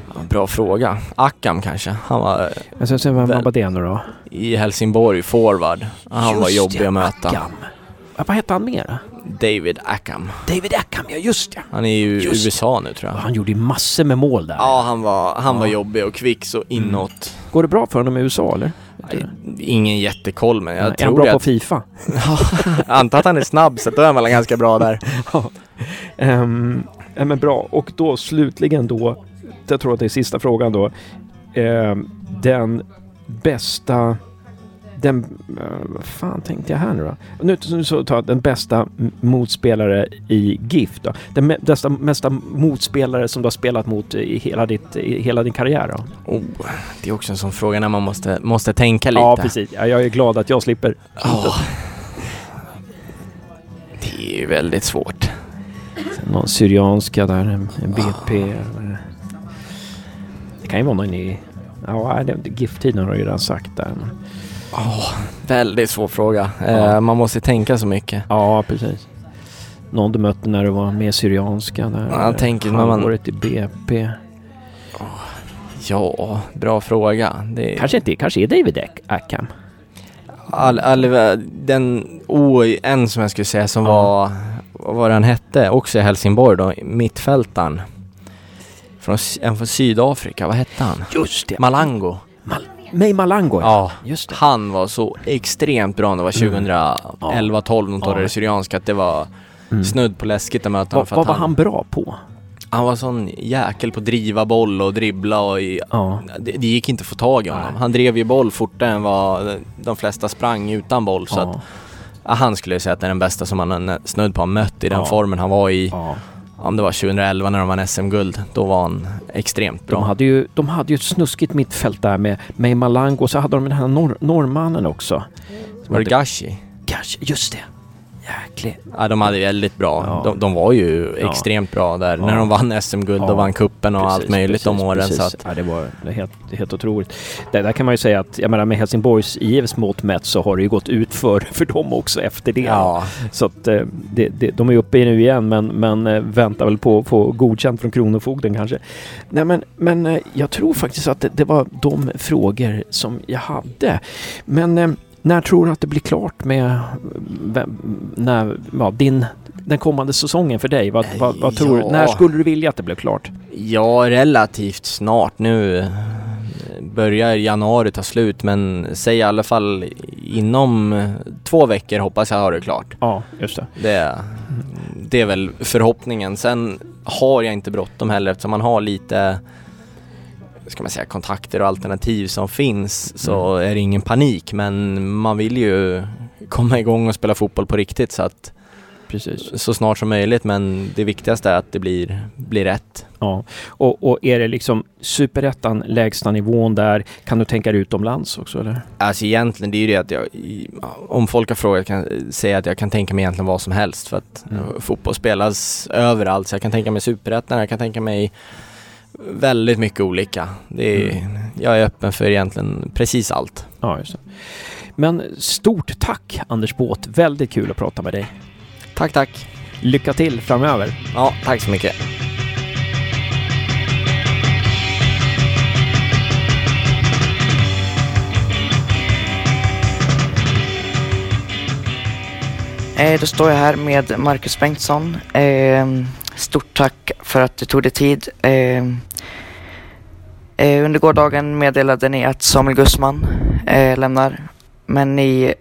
Ja, bra fråga. Akam kanske. Han var eh, Jag ska se vem Väl- var det nu då? i Helsingborg, forward. Han var Just jobbig det, att möta. Akam. Ja, vad hette han mer? David Akam. David Ackham, ja just det. Han är ju i. USA nu tror Ja, jag. Han gjorde ju massor med mål där. Ja, han var, han var Ja. jobbig och kvick så inåt. Går det bra för honom i USA eller? Nej, Ingen jättekoll men jag är han tror bra på. Fifa? antar att han är snabb så då är han väl ganska bra där. Ja. Ehm, ja, men bra. Och då slutligen då, jag tror att det är sista frågan då. Ehm, den bästa... Den... eh, vad fan tänkte jag här nu då? Nu, nu så tar jag den bästa motspelare i GIF då. Den me- bästa, mesta motspelare som du har spelat mot i hela, ditt, i hela din karriär då? Oh, det är också en sån fråga när man måste, måste tänka lite. Ja, precis. Ja, jag är glad att jag slipper. Ja. Det är ju väldigt svårt. Någon Syrianska där, en, en BP. eller- Det kan ju vara någon i... Ja, det- GIF-tiden har jag ju redan sagt där. Men, Oh, väldigt svår fråga. Eh, Ja. man måste tänka så mycket. ja, precis. Någon du mötte när du var med Syrianska där. Ja, jag tänker när man- i BP. Ja, bra fråga. Det. Kanske inte, kanske är David Ackham. All, all, den, oh, en som jag skulle säga som Ja. var, vad var det han hette? Också i Helsingborg då, mittfältaren. Från, en från Sydafrika, vad hette han? Just det! Malango. Mal May Malango, Ja, Just det. han var så extremt bra när det var Mm. 2011-12, de Ja. syrianska, att det var Mm. snudd på läskigt att möta honom. Vad, var han bra på? han var sån jäkel på att driva boll och dribbla och i, Ja. det, det gick inte att få tag i honom. Nej. Han drev ju boll fortare än vad de flesta sprang utan boll. Så ja. Han skulle jag säga att det är den bästa som han har snudd på har mött i den Ja. formen han var i. Om det var 2011 när de vann SM-guld. Då var han extremt bra. De hade, ju, de hade ju ett snuskigt mittfält där med May Malango och så hade de den här norr, norrmannen också. var det Gashi? Kanske, just det. Jäkligt. Ja, de hade väldigt bra. Ja. De, de var ju Ja. extremt bra där. Ja. När de vann SM-guld Ja. och vann kuppen och allt möjligt de åren. Så att, ja, det var det är helt, helt otroligt. Det, där kan man ju säga att, jag menar med Helsingborgs IFs mått mätt så har det ju gått ut för, för dem också efter det. ja, Så att eh, det, det, de är uppe i nu igen men, men eh, väntar väl på att få godkänt från Kronofogden kanske. Nej men, men eh, jag tror faktiskt att det, det var de frågor som jag hade. Men eh, när tror du att det blir klart med när, ja, din, den kommande säsongen för dig? Vad, vad, vad tror du? Ja. När skulle du vilja att det blev klart? ja, relativt snart nu. börjar januari ta slut men säg i alla fall inom två veckor hoppas jag ha det klart. Ja, just det. Det, det är väl förhoppningen. Sen har jag inte bråttom heller eftersom man har lite ska man säga, kontakter och alternativ som finns så Mm. är det ingen panik men man vill ju komma igång och spela fotboll på riktigt så att Precis. så snart som möjligt men det viktigaste är att det blir, blir rätt. Ja. Och, och är det liksom superettan, lägsta nivån där, kan du tänka dig utomlands också eller? Alltså egentligen det är ju det att jag, om folk har frågat kan jag säga att jag kan tänka mig egentligen vad som helst för att Mm. fotboll spelas överallt så jag kan tänka mig superettan, jag kan tänka mig väldigt mycket olika. Det är, Jag är öppen för egentligen precis allt. Ja, just det. Men stort tack Anders Båt, väldigt kul att prata med dig. Tack tack! Lycka till framöver. Ja, tack så mycket! Eh, då står jag här med Marcus Bengtsson. Eh, stort tack för att du tog dig tid. Eh, eh, under gårdagen meddelade ni att Samuel Gussman eh, lämnar. Men ni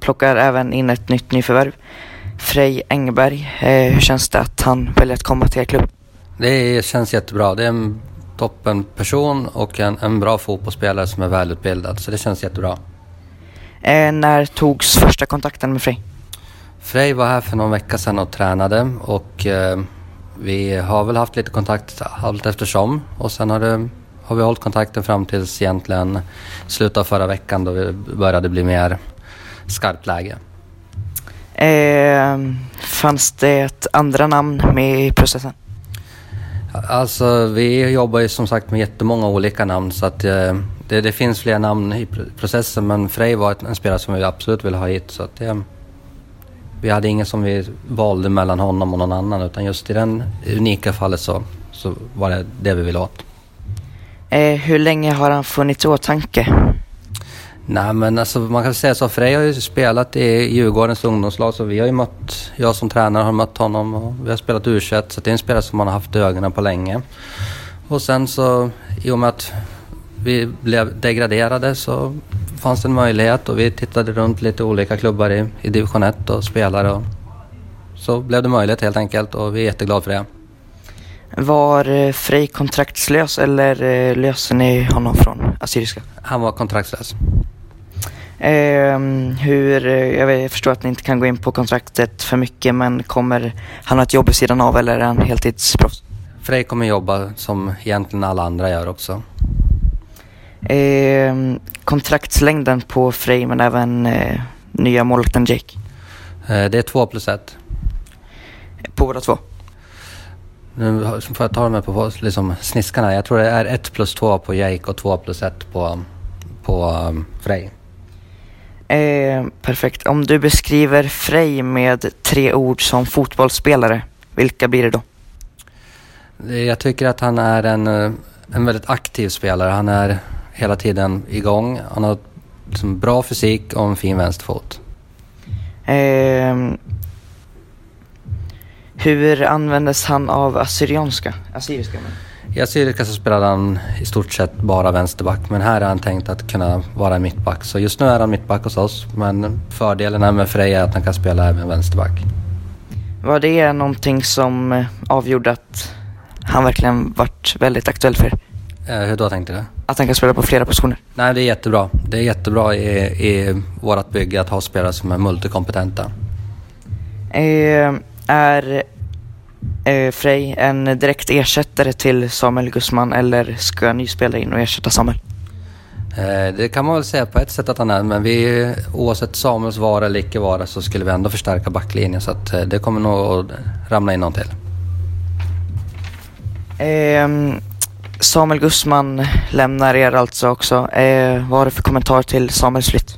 plockar även in ett nytt nyförvärv. Frej Engberg. Eh, hur känns det att han väljer att komma till er klubb? Det känns jättebra. Det är en toppen person och en, en bra fotbollsspelare som är välutbildad. Så det känns jättebra. Eh, när togs första kontakten med Frej? Frej var här för någon vecka sedan och tränade och eh, vi har väl haft lite kontakt allt eftersom. Och sen har, det, har vi hållit kontakten fram tills egentligen slutet av förra veckan då det började bli mer skarpt läge. Eh, fanns det ett andra namn med i processen? Alltså vi jobbar ju som sagt med jättemånga olika namn så att eh, det, det finns fler namn i pr- processen men Frej var en spelare som vi absolut vill ha hit så att det, vi hade ingen som vi valde mellan honom och någon annan utan just i den unika fallet så, så var det det vi ville åt. Eh, hur länge har han funnits i åtanke? Nej men alltså man kan säga så, Frej har ju spelat i Djurgårdens ungdomslag så vi har ju mött, jag som tränare har mött honom och vi har spelat u så det är en spelare som man har haft ögonen på länge. Och sen så i och med att vi blev degraderade så fanns det en möjlighet och vi tittade runt lite olika klubbar i, i division 1 och spelare och så blev det möjligt helt enkelt och vi är jätteglada för det. Var eh, Frej kontraktslös eller eh, löser ni honom från Assyriska? Han var kontraktslös. Ehm, hur, eh, jag, vet, jag förstår att ni inte kan gå in på kontraktet för mycket men kommer han ha ett jobb vid sidan av eller är han heltidsproffs? Frej kommer jobba som egentligen alla andra gör också. Ehm, kontraktslängden på Frej men även eh, nya målvakten Jake. Eh, Det är två plus ett. På båda två? Nu får jag ta dem på liksom, sniskarna. Jag tror det är ett plus två på Jake och två plus ett på, på um, Frej. Ehm, perfekt. Om du beskriver Frej med tre ord som fotbollsspelare, vilka blir det då? Jag tycker att han är en, eh, en väldigt aktiv spelare. Han är hela tiden igång. Han har liksom bra fysik och en fin vänsterfot. Ehm, hur användes han av assyrianska? Assyriska men. I Assyriska så spelade han i stort sett bara vänsterback men här är han tänkt att kunna vara mittback. Så just nu är han mittback hos oss men fördelen med Frej är att han kan spela även vänsterback. Var det någonting som eh, avgjorde att han verkligen vart väldigt aktuell för er? Eh, hur då tänkte du? Att han kan spela på flera positioner? Nej, det är jättebra. Det är jättebra i, i vårt bygge att ha spelare som är multikompetenta. Eh, är eh, Frej en direkt ersättare till Samuel Guzman eller ska en ny spelare in och ersätta Samuel? Eh, det kan man väl säga på ett sätt att han är, men vi, oavsett Samuels vara eller icke vara så skulle vi ändå förstärka backlinjen så att eh, det kommer nog att ramla in någon till. Samuel Guzman lämnar er alltså också. Eh, vad har du för kommentar till Samuels flytt?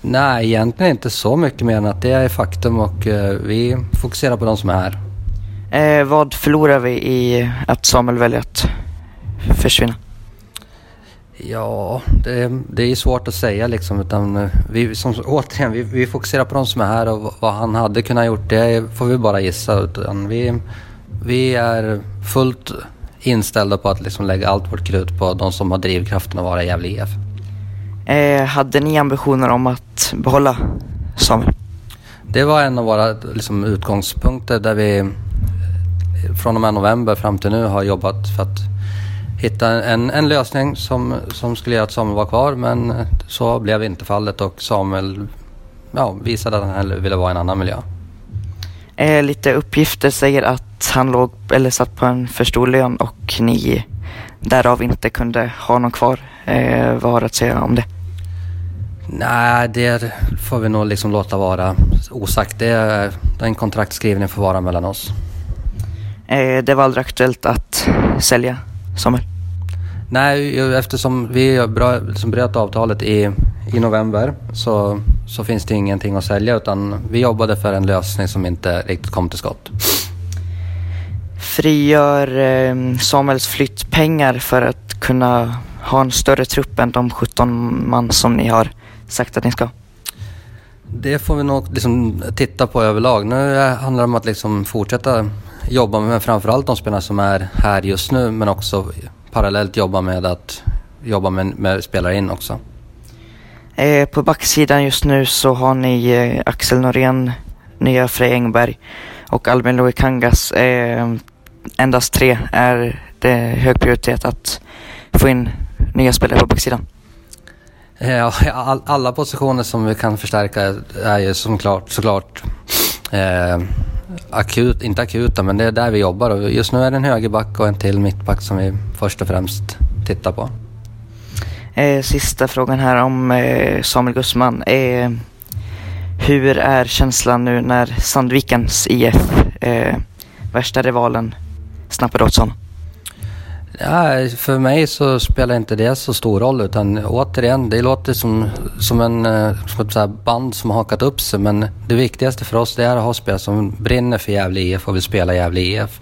Nej, egentligen inte så mycket mer än att det är faktum och eh, vi fokuserar på de som är här. Eh, vad förlorar vi i att Samuel väljer att försvinna? Ja, det, det är svårt att säga liksom utan eh, vi, som, återigen, vi, vi fokuserar på de som är här och vad han hade kunnat gjort det får vi bara gissa. Utan vi, vi är fullt inställda på att liksom lägga allt vårt krut på de som har drivkraften att vara i Gävle IF. Eh, hade ni ambitioner om att behålla Samuel? Det var en av våra liksom, utgångspunkter där vi från och med november fram till nu har jobbat för att hitta en, en lösning som, som skulle göra att Samuel var kvar men så blev inte fallet och Samuel ja, visade att han hellre ville vara i en annan miljö. Eh, lite uppgifter säger att han låg eller satt på en för stor lön och ni därav inte kunde ha någon kvar. Eh, vad har du att säga om det? Nej, det får vi nog liksom låta vara osagt. Det är, den kontraktskrivningen får vara mellan oss. Eh, det var aldrig aktuellt att sälja Samuel? Nej, eftersom vi liksom bröt avtalet i, i november så, så finns det ingenting att sälja utan vi jobbade för en lösning som inte riktigt kom till skott. Frigör eh, Samuels flytt pengar för att kunna ha en större trupp än de 17 man som ni har sagt att ni ska? Det får vi nog liksom titta på överlag. Nu handlar det om att liksom fortsätta jobba med framförallt de spelarna som är här just nu men också parallellt jobba med att jobba med, med spelare in också. Eh, på backsidan just nu så har ni eh, Axel Norén, nya Frej Engberg och Albin Loikangas. Eh, endast tre är det hög prioritet att få in nya spelare på backsidan. Ja, all, alla positioner som vi kan förstärka är ju som klart, såklart eh, akut, inte akuta, men det är där vi jobbar. Och just nu är det en högerback och en till mittback som vi först och främst tittar på. Eh, sista frågan här om eh, Samuel Gussman. Eh, hur är känslan nu när Sandvikens IF, eh, värsta rivalen, snappade åt honom? Ja, för mig så spelar inte det så stor roll utan återigen, det låter som, som, en, eh, som ett så band som har hakat upp sig men det viktigaste för oss det är att ha spelare som brinner för Gävle IF och vill spela Gävle IF.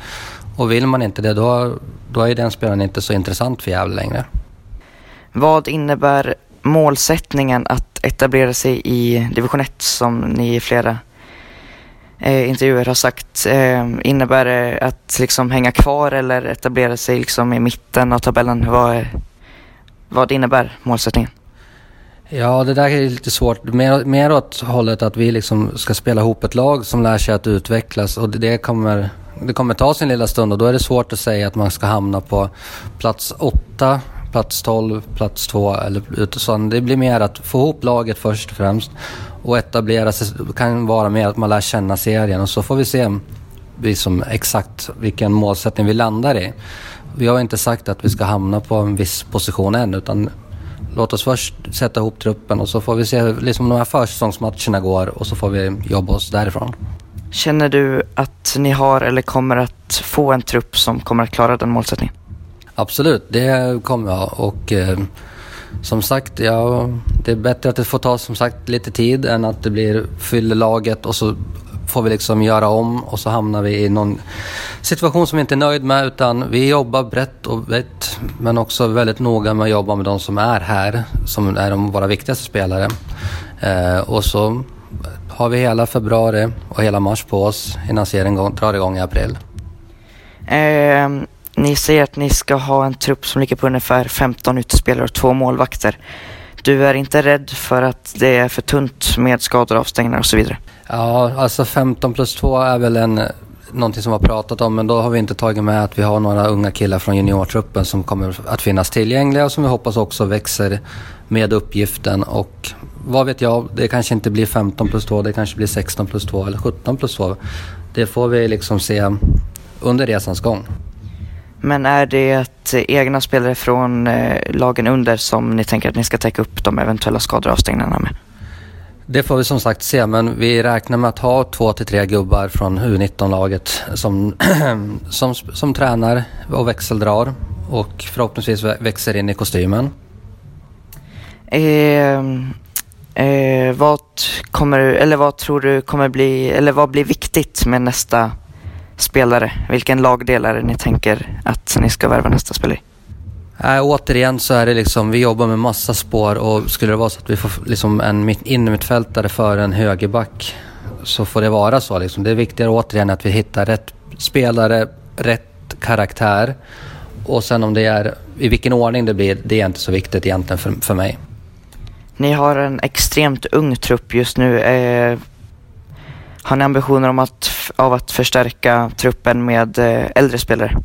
Och vill man inte det då, då är den spelaren inte så intressant för Gävle längre. Vad innebär målsättningen att etablera sig i division 1 som ni är flera eh, intervjuer har sagt. Eh, innebär det att liksom hänga kvar eller etablera sig liksom i mitten av tabellen? Vad, vad innebär målsättningen? Ja, det där är lite svårt. Mer, mer åt hållet att vi liksom ska spela ihop ett lag som lär sig att utvecklas och det kommer, det kommer ta sin lilla stund och då är det svårt att säga att man ska hamna på plats åtta plats 12, plats 2 eller utan Det blir mer att få ihop laget först och främst och etablera sig. Kan vara mer att man lär känna serien och så får vi se liksom exakt vilken målsättning vi landar i. Vi har inte sagt att vi ska hamna på en viss position än utan låt oss först sätta ihop truppen och så får vi se liksom de här försäsongsmatcherna går och så får vi jobba oss därifrån. Känner du att ni har eller kommer att få en trupp som kommer att klara den målsättningen? Absolut, det kommer jag och eh, som sagt, ja, det är bättre att det får ta som sagt lite tid än att det blir fyllelaget och så får vi liksom göra om och så hamnar vi i någon situation som vi inte är nöjd med utan vi jobbar brett och brett men också väldigt noga med att jobba med de som är här, som är de våra viktigaste spelare. Eh, och så har vi hela februari och hela mars på oss innan serien drar igång i april. Eh, ni säger att ni ska ha en trupp som ligger på ungefär 15 utespelare och två målvakter. Du är inte rädd för att det är för tunt med skador, avstängningar och så vidare? Ja, alltså 15 plus 2 är väl en, någonting som vi har pratat om men då har vi inte tagit med att vi har några unga killar från juniortruppen som kommer att finnas tillgängliga och som vi hoppas också växer med uppgiften och vad vet jag, det kanske inte blir 15 plus 2, det kanske blir 16 plus 2 eller 17 plus 2. Det får vi liksom se under resans gång. Men är det egna spelare från eh, lagen under som ni tänker att ni ska täcka upp de eventuella skador och avstängningarna med? Det får vi som sagt se, men vi räknar med att ha två till tre gubbar från U19-laget som, som, som tränar och växeldrar och förhoppningsvis växer in i kostymen. Eh, eh, vad, kommer, eller vad tror du kommer bli, eller vad blir viktigt med nästa spelare? Vilken lagdel är det ni tänker att ni ska värva nästa spelare Äh, återigen så är det liksom, vi jobbar med massa spår och skulle det vara så att vi får liksom en innermittfältare för en högerback så får det vara så. Liksom. Det är viktigare återigen att vi hittar rätt spelare, rätt karaktär och sen om det är i vilken ordning det blir, det är inte så viktigt egentligen för, för mig. Ni har en extremt ung trupp just nu. Eh, har ni ambitioner om att, av att förstärka truppen med eh, äldre spelare?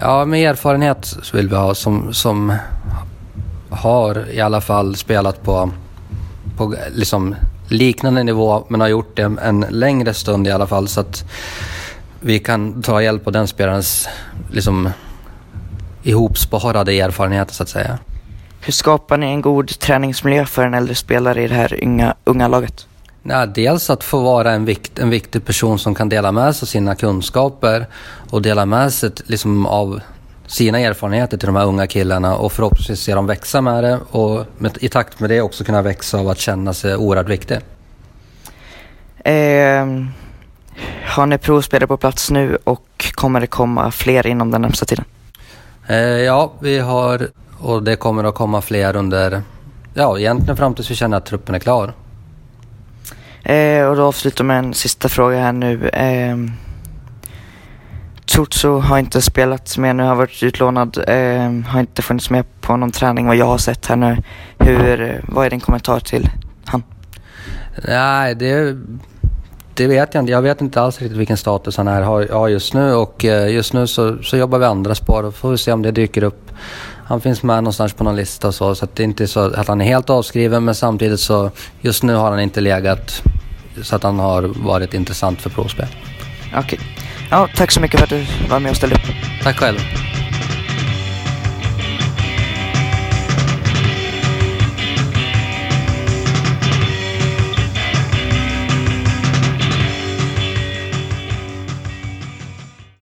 Ja, med erfarenhet vill vi ha som, som har i alla fall spelat på, på liksom liknande nivå men har gjort det en längre stund i alla fall så att vi kan ta hjälp av den spelarens liksom, ihopsparade erfarenheter så att säga. Hur skapar ni en god träningsmiljö för en äldre spelare i det här unga, unga laget? Ja, dels att få vara en, vikt, en viktig person som kan dela med sig av sina kunskaper och dela med sig liksom, av sina erfarenheter till de här unga killarna och förhoppningsvis se dem växa med det och med, i takt med det också kunna växa av att känna sig oerhört viktig. Eh, har ni provspelare på plats nu och kommer det komma fler inom den närmsta tiden? Eh, ja, vi har och det kommer att komma fler under, ja egentligen fram tills vi känner att truppen är klar. Eh, och då avslutar med en sista fråga här nu. Eh, Tsutsu har inte spelat med nu, har varit utlånad, eh, har inte funnits med på någon träning vad jag har sett här nu. Hur, vad är din kommentar till han? Nej, det, det vet jag inte. Jag vet inte alls riktigt vilken status han är, har just nu och eh, just nu så, så jobbar vi andra spår och får vi se om det dyker upp. Han finns med någonstans på någon lista och så, så att det är inte så att han är helt avskriven men samtidigt så just nu har han inte legat så att han har varit intressant för provspel. Okej. Ja, tack så mycket för att du var med och ställde upp. Tack själv.